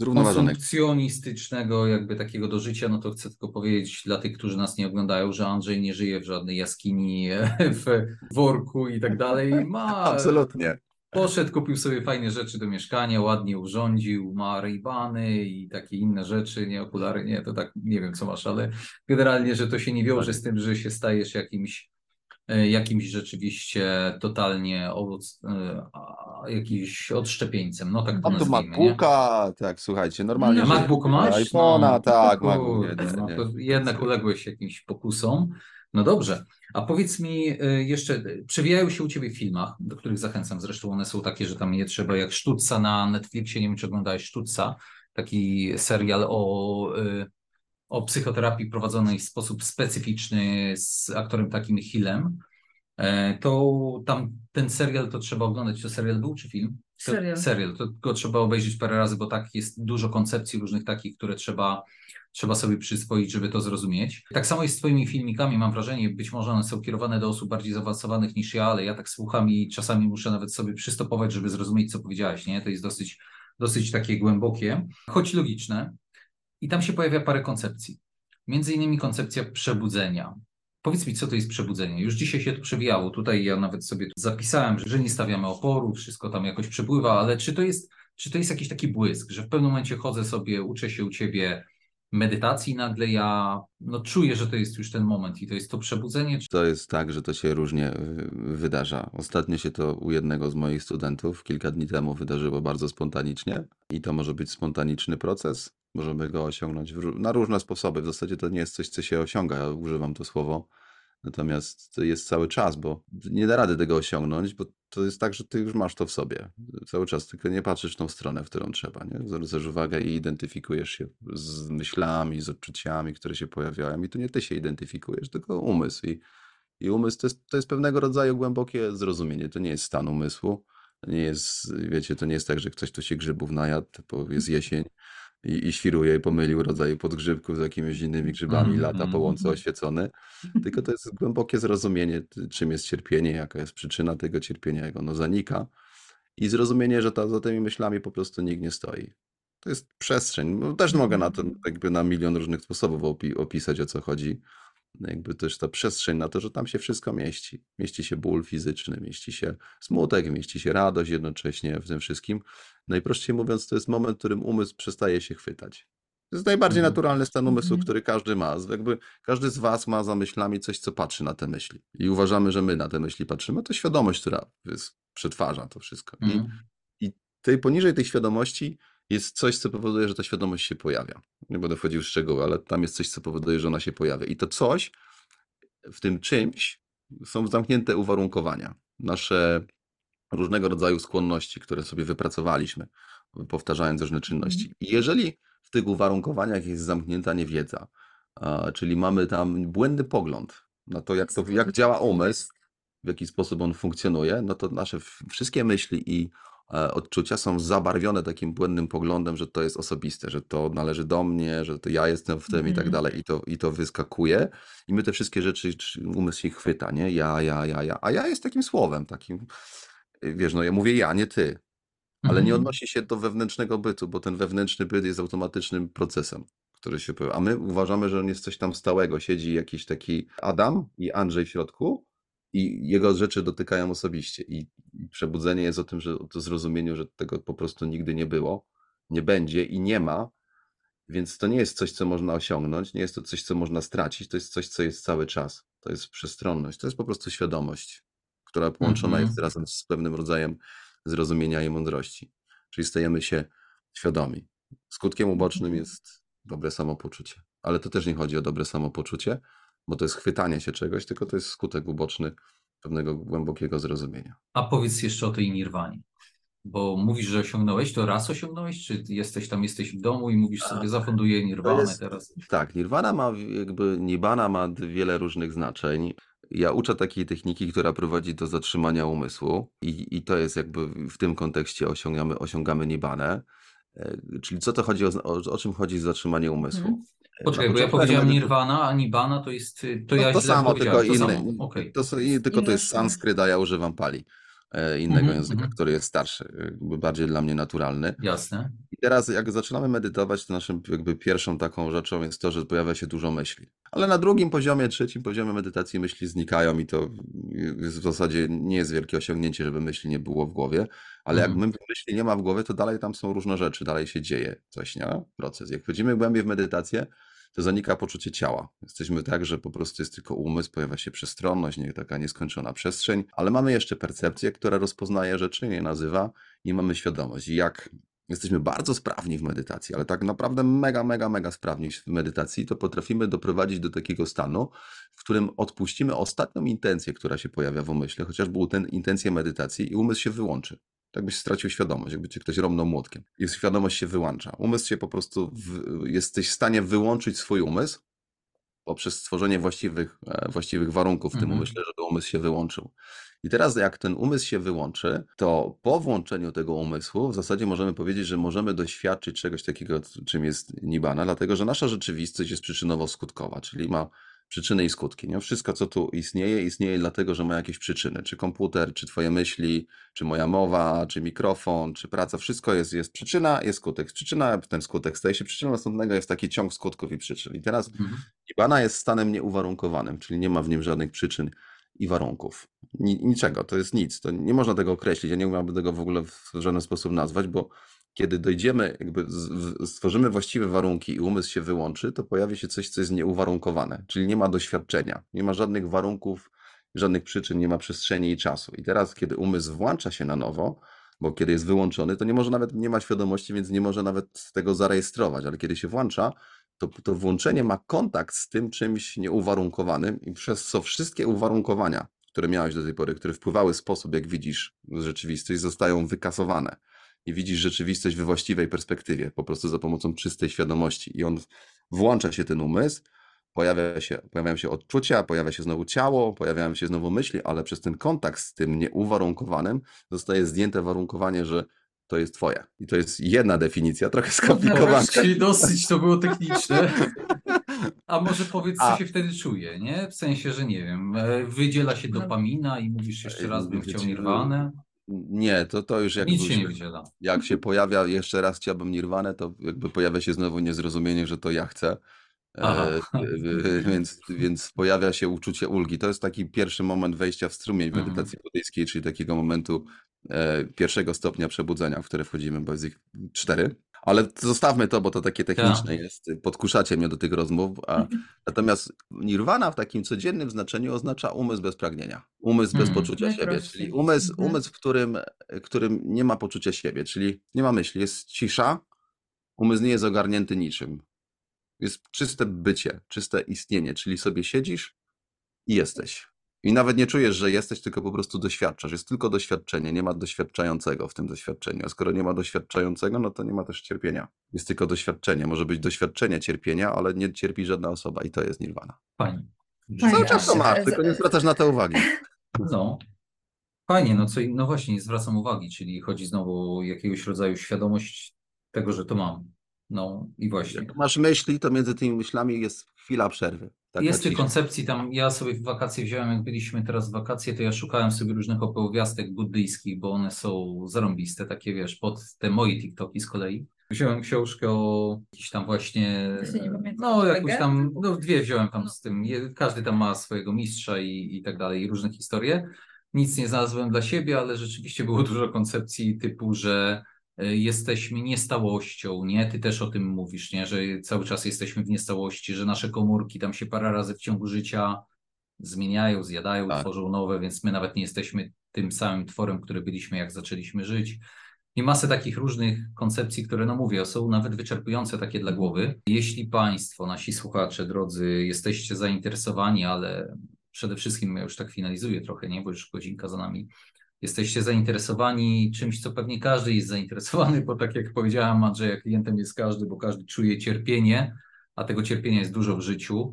Zrównoważonego. konsumpcjonistycznego jakby takiego do życia, no to chcę tylko powiedzieć dla tych, którzy nas nie oglądają, że Andrzej nie żyje w żadnej jaskini, w worku i tak dalej. Ma Absolutnie. Poszedł, kupił sobie fajne rzeczy do mieszkania, ładnie urządził, ma Ray-Bany i takie inne rzeczy, nie okulary, nie, to tak nie wiem co masz, ale generalnie, że to się nie wiąże z tym, że się stajesz jakimś e, jakimś rzeczywiście totalnie owoc, e, a, jakimś odszczepieńcem, no tak to Mam tu nazwijmy, nie? MacBooka, tak, słuchajcie, normalnie. No, MacBook masz? iPhone'a, No, tak, to MacBook. No to jednak uległeś jakimś pokusom. No dobrze, a powiedz mi y, jeszcze, przewijają się u Ciebie w filmach, do których zachęcam, zresztą one są takie, że tam nie trzeba, jak Sztuca na Netflixie, nie wiem czy oglądałeś Sztuca, taki serial o, y, o psychoterapii prowadzonej w sposób specyficzny z aktorem takim Hillem, E, to tam ten serial to trzeba oglądać. To serial był czy film? To- Serial. Serial, to go trzeba obejrzeć parę razy, bo tak jest dużo koncepcji różnych takich, które trzeba, trzeba sobie przyswoić, żeby to zrozumieć. Tak samo jest z Twoimi filmikami, mam wrażenie, być może one są kierowane do osób bardziej zaawansowanych niż ja, ale ja tak słucham i czasami muszę nawet sobie przystopować, żeby zrozumieć, co powiedziałeś, nie? To jest dosyć, dosyć takie głębokie, choć logiczne. I tam się pojawia parę koncepcji. Między innymi koncepcja przebudzenia. Powiedz mi, co to jest przebudzenie? Już dzisiaj się to przewijało. Tutaj ja nawet sobie zapisałem, że nie stawiamy oporu, wszystko tam jakoś przepływa, ale czy to jest, czy to jest jakiś taki błysk, że w pewnym momencie chodzę sobie, uczę się u ciebie medytacji, nagle ja no, czuję, że to jest już ten moment i to jest to przebudzenie? To jest tak, że to się różnie y, wydarza. Ostatnio się to u jednego z moich studentów kilka dni temu wydarzyło bardzo spontanicznie i to może być spontaniczny proces. Możemy go osiągnąć w, na różne sposoby. W zasadzie to nie jest coś, co się osiąga. Ja używam to słowo. Natomiast to jest cały czas, bo nie da rady tego osiągnąć, bo to jest tak, że ty już masz to w sobie. Cały czas, tylko nie patrzysz w tą stronę, w którą trzeba. Nie? Zwracasz uwagę i identyfikujesz się z myślami, z odczuciami, które się pojawiają. I to nie ty się identyfikujesz, tylko umysł. I i umysł to jest, to jest pewnego rodzaju głębokie zrozumienie. To nie jest stan umysłu. Nie jest, wiecie, to nie jest tak, że ktoś tu się grzybów najadł, bo jest jesień i, i świruje i pomylił rodzaju podgrzybków z jakimiś innymi grzybami, Mhm, lata po łące mhm. oświecony. Tylko to jest głębokie zrozumienie, czym jest cierpienie, jaka jest przyczyna tego cierpienia, jak ono zanika. I zrozumienie, że ta, za tymi myślami po prostu nikt nie stoi. To jest przestrzeń. No, też mogę na to jakby na milion różnych sposobów opi- opisać, o co chodzi jakby też ta przestrzeń na to, że tam się wszystko mieści. Mieści się ból fizyczny, mieści się smutek, mieści się radość jednocześnie w tym wszystkim. Najprościej mówiąc, to jest moment, w którym umysł przestaje się chwytać. To jest najbardziej Mhm. naturalny stan umysłu, Mhm. który każdy ma. Jakby każdy z was ma za myślami coś, co patrzy na te myśli. I uważamy, że my na te myśli patrzymy. To świadomość, która przetwarza to wszystko. I Mhm. tej, poniżej tej świadomości jest coś, co powoduje, że ta świadomość się pojawia. Nie będę wchodził w szczegóły, ale tam jest coś, co powoduje, że ona się pojawia. I to coś w tym czymś są zamknięte uwarunkowania. Nasze różnego rodzaju skłonności, które sobie wypracowaliśmy, powtarzając różne czynności. I jeżeli w tych uwarunkowaniach jest zamknięta niewiedza, czyli mamy tam błędny pogląd na to, jak, to, jak działa umysł, w jaki sposób on funkcjonuje, no to nasze wszystkie myśli i odczucia są zabarwione takim błędnym poglądem, że to jest osobiste, że to należy do mnie, że to ja jestem w tym i tak Mhm. dalej. I to, I to wyskakuje i my te wszystkie rzeczy, czy umysł się chwyta, nie? Ja, ja, ja, ja. A ja jest takim słowem, takim, y, wiesz, no ja mówię ja, nie ty. Ale nie Mhm. odnosi się do wewnętrznego bytu, bo ten wewnętrzny byt jest automatycznym procesem, który się pojawia. A my uważamy, że on jest coś tam stałego. Siedzi jakiś taki Adam i Andrzej w środku i jego rzeczy dotykają osobiście. I przebudzenie jest o tym, że o to zrozumieniu, że tego po prostu nigdy nie było, nie będzie i nie ma. Więc to nie jest coś, co można osiągnąć, nie jest to coś, co można stracić, to jest coś, co jest cały czas. To jest przestronność, to jest po prostu świadomość, która połączona Mhm. jest razem z pewnym rodzajem zrozumienia i mądrości. Czyli stajemy się świadomi. Skutkiem ubocznym jest dobre samopoczucie. Ale to też nie chodzi o dobre samopoczucie, bo to jest chwytanie się czegoś, tylko to jest skutek uboczny pewnego głębokiego zrozumienia. A powiedz jeszcze o tej nirwanie. Bo mówisz, że osiągnąłeś, to raz osiągnąłeś, czy jesteś tam, jesteś w domu i mówisz sobie, zafunduję nirwanę jest- teraz. Tak, nirvana ma jakby, nibbana ma wiele różnych znaczeń. Ja uczę takiej techniki, która prowadzi do zatrzymania umysłu i, i to jest jakby w tym kontekście osiągamy, osiągamy nibbanę. E, Czyli co to chodzi, o, o, o czym chodzi zatrzymanie umysłu? Mhm. Poczekaj, bo ja powiedziałem nirwana, a nibbana to jest, y, to No ja to źle samo, tylko. To inny. okej. To, tylko to Inne jest sanskryt, a ja używam pali. E, innego Mhm, języka, mhm. który jest starszy, jakby bardziej dla mnie naturalny. Jasne. I teraz jak zaczynamy medytować, to naszym jakby pierwszą taką rzeczą jest to, że pojawia się dużo myśli. Ale na drugim poziomie, trzecim poziomie medytacji myśli znikają i to w zasadzie nie jest wielkie osiągnięcie, żeby myśli nie było w głowie, ale jak Mhm. my myśli nie ma w głowie, to dalej tam są różne rzeczy, dalej się dzieje coś, nie? Proces. Jak wchodzimy głębiej w medytację, to zanika poczucie ciała. Jesteśmy tak, że po prostu jest tylko umysł, pojawia się przestronność, nie, taka nieskończona przestrzeń, ale mamy jeszcze percepcję, która rozpoznaje rzeczy, je nazywa i mamy świadomość. I jak jesteśmy bardzo sprawni w medytacji, ale tak naprawdę mega, mega, mega sprawni w medytacji, to potrafimy doprowadzić do takiego stanu, w którym odpuścimy ostatnią intencję, która się pojawia w umyśle, chociaż był ten intencję medytacji i umysł się wyłączy. Tak byś stracił świadomość, jakby cię ktoś romnął młotkiem. I świadomość się wyłącza. Umysł się po prostu, w, jesteś w stanie wyłączyć swój umysł poprzez stworzenie właściwych, e, właściwych warunków w tym Mhm. umyśle, żeby umysł się wyłączył. I teraz jak ten umysł się wyłączy, to po włączeniu tego umysłu w zasadzie możemy powiedzieć, że możemy doświadczyć czegoś takiego, czym jest nibbana, dlatego że nasza rzeczywistość jest przyczynowo-skutkowa, czyli ma przyczyny i skutki. Nie? Wszystko, co tu istnieje, istnieje dlatego, że ma jakieś przyczyny. Czy komputer, czy twoje myśli, czy moja mowa, czy mikrofon, czy praca. Wszystko jest, jest przyczyna, jest skutek. Przyczyna, ten skutek staje się przyczyną następnego, jest taki ciąg skutków i przyczyn. I teraz Mhm. Nibbana jest stanem nieuwarunkowanym, czyli nie ma w nim żadnych przyczyn i warunków. Ni, niczego, to jest nic. To nie można tego określić. Ja nie umiałbym tego w ogóle w żaden sposób nazwać, bo kiedy dojdziemy, jakby stworzymy właściwe warunki i umysł się wyłączy, to pojawi się coś, co jest nieuwarunkowane, czyli nie ma doświadczenia, nie ma żadnych warunków, żadnych przyczyn, nie ma przestrzeni i czasu. I teraz, kiedy umysł włącza się na nowo, bo kiedy jest wyłączony, to nie może nawet, nie ma świadomości, więc nie może nawet tego zarejestrować, ale kiedy się włącza, to, to włączenie ma kontakt z tym czymś nieuwarunkowanym i przez co wszystkie uwarunkowania, które miałeś do tej pory, które wpływały w sposób, jak widzisz rzeczywistość, zostają wykasowane. I widzisz rzeczywistość we właściwej perspektywie, po prostu za pomocą czystej świadomości. I on włącza się ten umysł, pojawia się, pojawiają się odczucia, pojawia się znowu ciało, pojawiają się znowu myśli, ale przez ten kontakt z tym nieuwarunkowanym zostaje zdjęte warunkowanie, że to jest twoje. I to jest jedna definicja, trochę skomplikowana. Czyli dosyć to było techniczne. A może powiedz, co A- się wtedy czuje, nie? W sensie, że nie wiem, e, wydziela się No. dopamina i mówisz jeszcze raz, bym chciał nirwanę. Nie, to, to już jak Nic się nie wydziela. jak się pojawia, jeszcze raz chciałbym Nirwanę, to jakby pojawia się znowu niezrozumienie, że to ja chcę. E, e, więc, więc pojawia się uczucie ulgi. To jest taki pierwszy moment wejścia w strumień Mhm. medytacji buddyjskiej, czyli takiego momentu e, pierwszego stopnia przebudzenia, w które wchodzimy, bo jest ich cztery. Ale zostawmy to, bo to takie techniczne jest. Podkuszacie mnie do tych rozmów. A, natomiast nirwana w takim codziennym znaczeniu oznacza umysł bez pragnienia. Umysł bez Mhm. poczucia siebie, czyli umysł, Mhm. umysł w którym, którym nie ma poczucia siebie, czyli nie ma myśli, jest cisza, umysł nie jest ogarnięty niczym. Jest czyste bycie, czyste istnienie, czyli sobie siedzisz i jesteś. I nawet nie czujesz, że jesteś, tylko po prostu doświadczasz. Jest tylko doświadczenie, nie ma doświadczającego w tym doświadczeniu. A skoro nie ma doświadczającego, no to nie ma też cierpienia. Jest tylko doświadczenie. Może być doświadczenie cierpienia, ale nie cierpi żadna osoba i to jest nirwana. Fajnie. Fajnie. Cały czas to masz, tylko nie zwracasz na to uwagi. No. Fajnie, no co, no właśnie, nie zwracam uwagi, czyli chodzi znowu o jakiegoś rodzaju świadomość tego, że to mam. No i właśnie. Jak masz myśli, to między tymi myślami jest chwila przerwy. Taka Jest tych koncepcji tam, ja sobie w wakacje wziąłem, jak byliśmy teraz w wakacje, to ja szukałem sobie różnych opowiastek buddyjskich, bo one są zarąbiste, takie wiesz, pod te moje TikToki z kolei. Wziąłem książkę o jakiś tam właśnie, Właśnie nie pamiętam. no jakąś tam, no dwie wziąłem tam z tym, każdy tam ma swojego mistrza i, i tak dalej, i różne historie. Nic nie znalazłem dla siebie, ale rzeczywiście było dużo koncepcji typu, że jesteśmy niestałością, nie? Ty też o tym mówisz, nie? Że cały czas jesteśmy w niestałości, że nasze komórki tam się parę razy w ciągu życia zmieniają, zjadają, Tak. tworzą nowe, więc my nawet nie jesteśmy tym samym tworem, który byliśmy, jak zaczęliśmy żyć. I masę takich różnych koncepcji, które, no mówię, są nawet wyczerpujące takie dla głowy. Jeśli Państwo, nasi słuchacze, drodzy, jesteście zainteresowani, ale przede wszystkim ja już tak finalizuję trochę, nie, bo już godzinka za nami, jesteście zainteresowani czymś, co pewnie każdy jest zainteresowany, bo tak jak powiedziałem, Andrzeja, klientem jest każdy, bo każdy czuje cierpienie, a tego cierpienia jest dużo w życiu,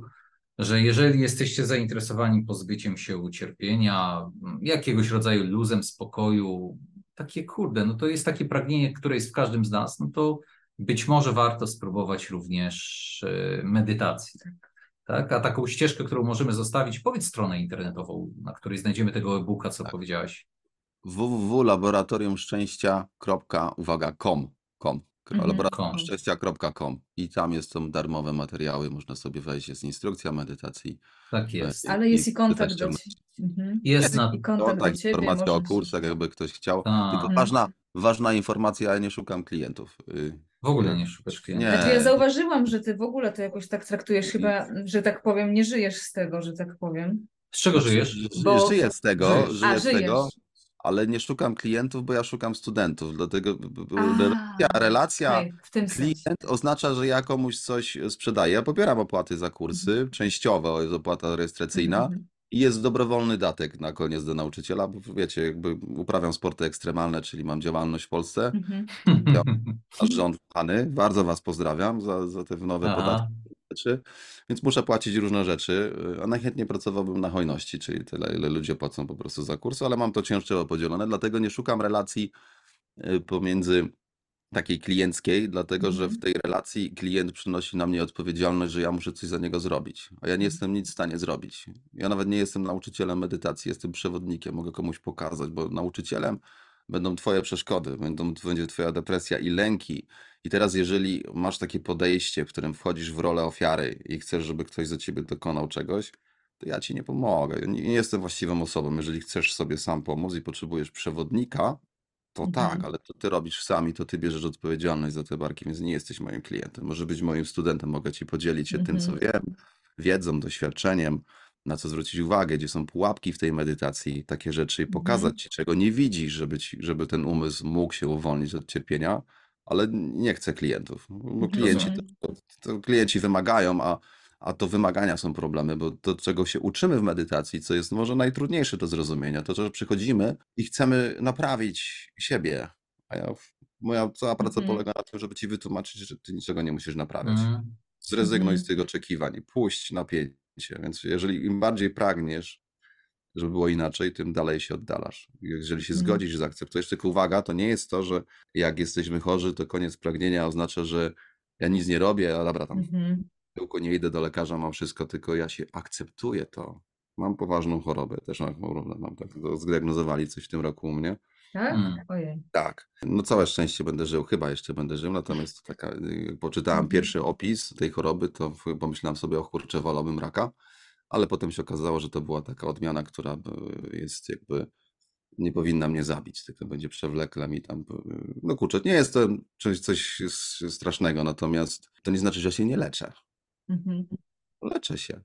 że jeżeli jesteście zainteresowani pozbyciem się cierpienia, jakiegoś rodzaju luzem, spokoju, takie kurde, no to jest takie pragnienie, które jest w każdym z nas, no to być może warto spróbować również e, medytacji. Tak? A taką ścieżkę, którą możemy zostawić, powiedz stronę internetową, na której znajdziemy tego e-booka, co Tak. powiedziałaś. www.laboratoriumszczęścia.uwaga.com com. Mhm. laboratoriumszczęścia.com i tam jest, są darmowe materiały, można sobie wejść, jest instrukcja medytacji. Tak jest. Ale jest i kontakt do ciebie. Mhm. Jest na I kontakt tak, do ciebie. informacja o można- kursach, jakby ktoś chciał. Tak. Tylko ważna, ważna informacja, ja nie szukam klientów. Y, w ogóle nie szukasz klienta. Nie. Znaczy ja zauważyłam, że ty w ogóle to jakoś tak traktujesz chyba, że tak powiem, nie żyjesz z tego, że tak powiem. Z czego żyjesz? Ży- Bo- Żyję z tego, Żyjesz. żyję A, z tego, żyjesz. Ale nie szukam klientów, bo ja szukam studentów. Dlatego A, relacja, tym sensie. klient oznacza, że ja komuś coś sprzedaję. Ja pobieram opłaty za kursy, częściowo jest opłata rejestracyjna Mhm. i jest dobrowolny datek na koniec do nauczyciela, bo wiecie, jakby uprawiam sporty ekstremalne, czyli mam działalność w Polsce. Mhm. Nasz rząd kochany, bardzo was pozdrawiam za, za te nowe Aha. podatki rzeczy, więc muszę płacić różne rzeczy, y, a najchętniej pracowałbym na hojności, czyli tyle, ile ludzie płacą po prostu za kurs, ale mam to ciężko podzielone, dlatego nie szukam relacji y, pomiędzy takiej klienckiej, dlatego że w Mhm. tej relacji klient przynosi na mnie odpowiedzialność, że ja muszę coś za niego zrobić, a ja nie jestem nic w stanie zrobić. Ja nawet nie jestem nauczycielem medytacji, jestem przewodnikiem, mogę komuś pokazać, bo nauczycielem będą twoje przeszkody, będą, będzie twoja depresja i lęki. I teraz jeżeli masz takie podejście, w którym wchodzisz w rolę ofiary i chcesz, żeby ktoś za ciebie dokonał czegoś, to ja ci nie pomogę. Nie, nie jestem właściwą osobą. Jeżeli chcesz sobie sam pomóc i potrzebujesz przewodnika, to Mhm. tak, ale to ty robisz sam i to ty bierzesz odpowiedzialność za te barki, więc nie jesteś moim klientem. Może być moim studentem, mogę ci podzielić się tym, co Mhm. wiem, wiedzą, doświadczeniem, na co zwrócić uwagę, gdzie są pułapki w tej medytacji, takie rzeczy i Mhm. pokazać ci, czego nie widzisz, żeby, ci, żeby ten umysł mógł się uwolnić od cierpienia, ale nie chcę klientów, bo Mhm. klienci, to, to klienci wymagają, a, a to wymagania są problemy, bo to, czego się uczymy w medytacji, co jest może najtrudniejsze do zrozumienia, to, że przychodzimy i chcemy naprawić siebie, a ja, moja cała praca Mhm. polega na tym, żeby ci wytłumaczyć, że ty niczego nie musisz naprawiać. Mhm. Zrezygnuj Mhm. z tych oczekiwań, puść napięcie. Więc jeżeli im bardziej pragniesz, żeby było inaczej, tym dalej się oddalasz. Jeżeli się Mhm. zgodzisz, zaakceptujesz, tylko uwaga, to nie jest to, że jak jesteśmy chorzy, to koniec pragnienia oznacza, że ja nic nie robię, a dobra, tam Mhm. tylko nie idę do lekarza, mam wszystko, tylko ja się akceptuję to. Mam poważną chorobę, też mam, mam tak, zdiagnozowali coś w tym roku u mnie. Tak? Mm. Ojej. Tak, no całe szczęście będę żył, chyba jeszcze będę żył, natomiast taka, poczytałem Mhm. pierwszy opis tej choroby, to pomyślałem sobie, o kurczę, wolałbym raka, ale potem się okazało, że to była taka odmiana, która y, jest jakby, nie powinna mnie zabić, tylko będzie przewlekle mi tam, y, no kurczę, nie jest to coś, coś strasznego, natomiast to nie znaczy, że się nie leczę. Mhm. Leczę się,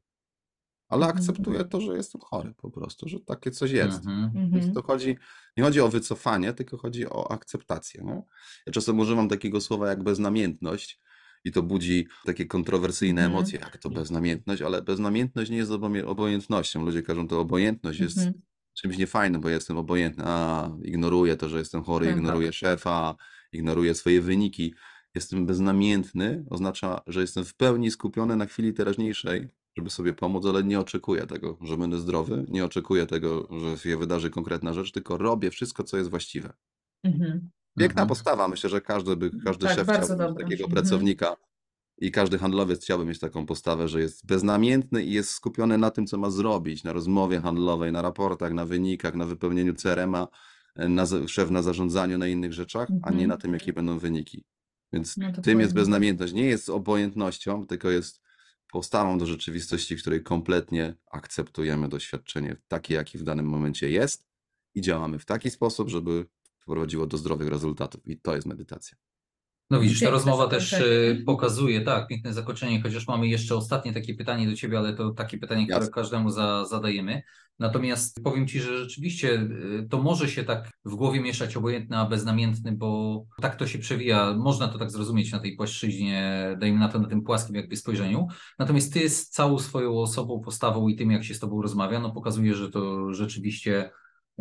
ale Mhm. akceptuję to, że jestem chory po prostu, że takie coś jest. Mhm. Więc Mhm. to chodzi, nie chodzi o wycofanie, tylko chodzi o akceptację. Nie? Ja czasem używam takiego słowa jak beznamiętność i to budzi takie kontrowersyjne Mhm. emocje, jak to beznamiętność, ale beznamiętność nie jest obojętnością. Ludzie każą, to obojętność jest Mhm. czymś niefajnym, bo jestem obojętny, a ignoruję to, że jestem chory, Tak. ignoruję szefa, ignoruję swoje wyniki. Jestem beznamiętny, oznacza, że jestem w pełni skupiony na chwili teraźniejszej, żeby sobie pomóc, ale nie oczekuję tego, że będę zdrowy, nie oczekuję tego, że się wydarzy konkretna rzecz, tylko robię wszystko, co jest właściwe. Mhm. Piękna Mhm. postawa, myślę, że każdy, by, każdy Tak, szef mieć dobra. takiego Mhm. pracownika i każdy handlowiec chciałby mieć taką postawę, że jest beznamiętny i jest skupiony na tym, co ma zrobić, na rozmowie handlowej, na raportach, na wynikach, na wypełnieniu CRM-a, na, za- szef na zarządzaniu, na innych rzeczach, a nie Mhm. na tym, jakie będą wyniki. Więc No, tym jest beznamiętność. Nie jest obojętnością, tylko jest postawą do rzeczywistości, w której kompletnie akceptujemy doświadczenie takie, jakie w danym momencie jest i działamy w taki sposób, żeby prowadziło do zdrowych rezultatów. I to jest medytacja. No widzisz, ta rozmowa też e, pokazuje, tak, piękne zakończenie, chociaż mamy jeszcze ostatnie takie pytanie do Ciebie, ale to takie pytanie, które Jasne. każdemu za, zadajemy. Natomiast powiem Ci, że rzeczywiście e, to może się tak w głowie mieszać obojętny, a beznamiętny, bo tak to się przewija, można to tak zrozumieć na tej płaszczyźnie, dajmy na to, na tym płaskim jakby spojrzeniu. Natomiast Ty z całą swoją osobą, postawą i tym, jak się z Tobą rozmawia, no pokazuje, że to rzeczywiście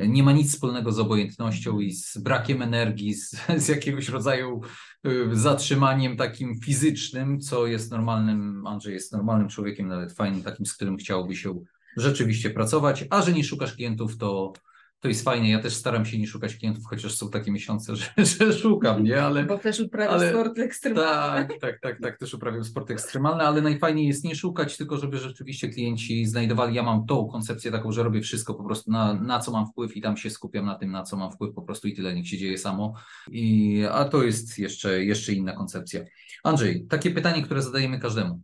nie ma nic wspólnego z obojętnością i z brakiem energii, z, z jakiegoś rodzaju y, zatrzymaniem takim fizycznym, co jest normalnym, Andrzej jest normalnym człowiekiem, nawet fajnym, takim, z którym chciałoby się rzeczywiście pracować, a że nie szukasz klientów, to, To jest fajnie. Ja też staram się nie szukać klientów, chociaż są takie miesiące, że, że szukam, nie? Ale Bo też uprawiasz ale- sport ekstremalny. tak, tak, tak, tak. Też uprawiam sport ekstremalny, ale najfajniej jest nie szukać, tylko żeby rzeczywiście klienci znajdowali. Ja mam tą koncepcję taką, że robię wszystko po prostu na, na co mam wpływ i tam się skupiam na tym, na co mam wpływ po prostu i tyle, niech się dzieje samo. I, a to jest jeszcze, jeszcze inna koncepcja. Andrzej, takie pytanie, które zadajemy każdemu.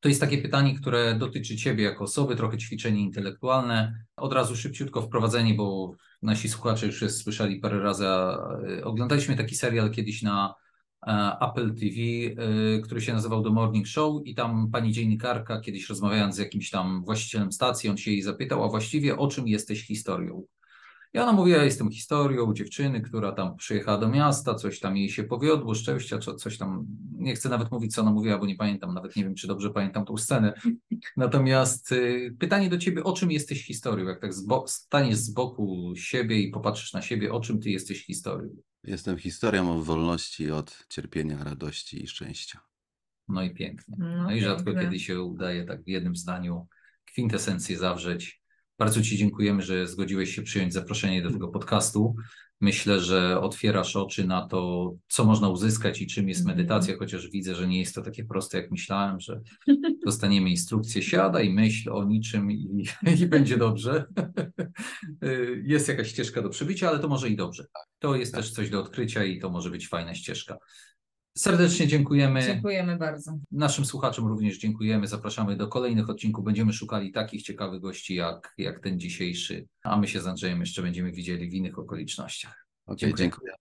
To jest takie pytanie, które dotyczy Ciebie jako osoby, trochę ćwiczenie intelektualne. Od razu szybciutko wprowadzenie, bo nasi słuchacze już słyszeli parę razy. e, Oglądaliśmy taki serial kiedyś na e, Apple TV, e, który się nazywał The Morning Show i tam pani dziennikarka kiedyś rozmawiając z jakimś tam właścicielem stacji, on się jej zapytał, a właściwie o czym jesteś historią? I ona mówi, ja jestem historią dziewczyny, która tam przyjechała do miasta, coś tam jej się powiodło, szczęścia, czy coś tam, nie chcę nawet mówić, co ona mówiła, bo nie pamiętam, nawet nie wiem, czy dobrze pamiętam tą scenę. Natomiast y, pytanie do ciebie, o czym jesteś historią? Jak tak zbo- staniesz z boku siebie i popatrzysz na siebie, o czym ty jesteś historią? Jestem historią o wolności od cierpienia, radości i szczęścia. No i pięknie. No, No i rzadko piękne. kiedy się udaje tak w jednym zdaniu kwintesencję zawrzeć. Bardzo Ci dziękujemy, że zgodziłeś się przyjąć zaproszenie do tego podcastu. Myślę, że otwierasz oczy na to, co można uzyskać i czym jest Mhm. medytacja, chociaż widzę, że nie jest to takie proste, jak myślałem, że dostaniemy instrukcję, siadaj, myśl o niczym i, i będzie dobrze. Jest jakaś ścieżka do przebycia, ale to może i dobrze. To jest też coś do odkrycia i to może być fajna ścieżka. Serdecznie dziękujemy. Dziękujemy bardzo. Naszym słuchaczom również dziękujemy. Zapraszamy do kolejnych odcinków. Będziemy szukali takich ciekawych gości jak, jak ten dzisiejszy. A my się z Andrzejem jeszcze będziemy widzieli w innych okolicznościach. Okej, Dziękuję. dziękuję.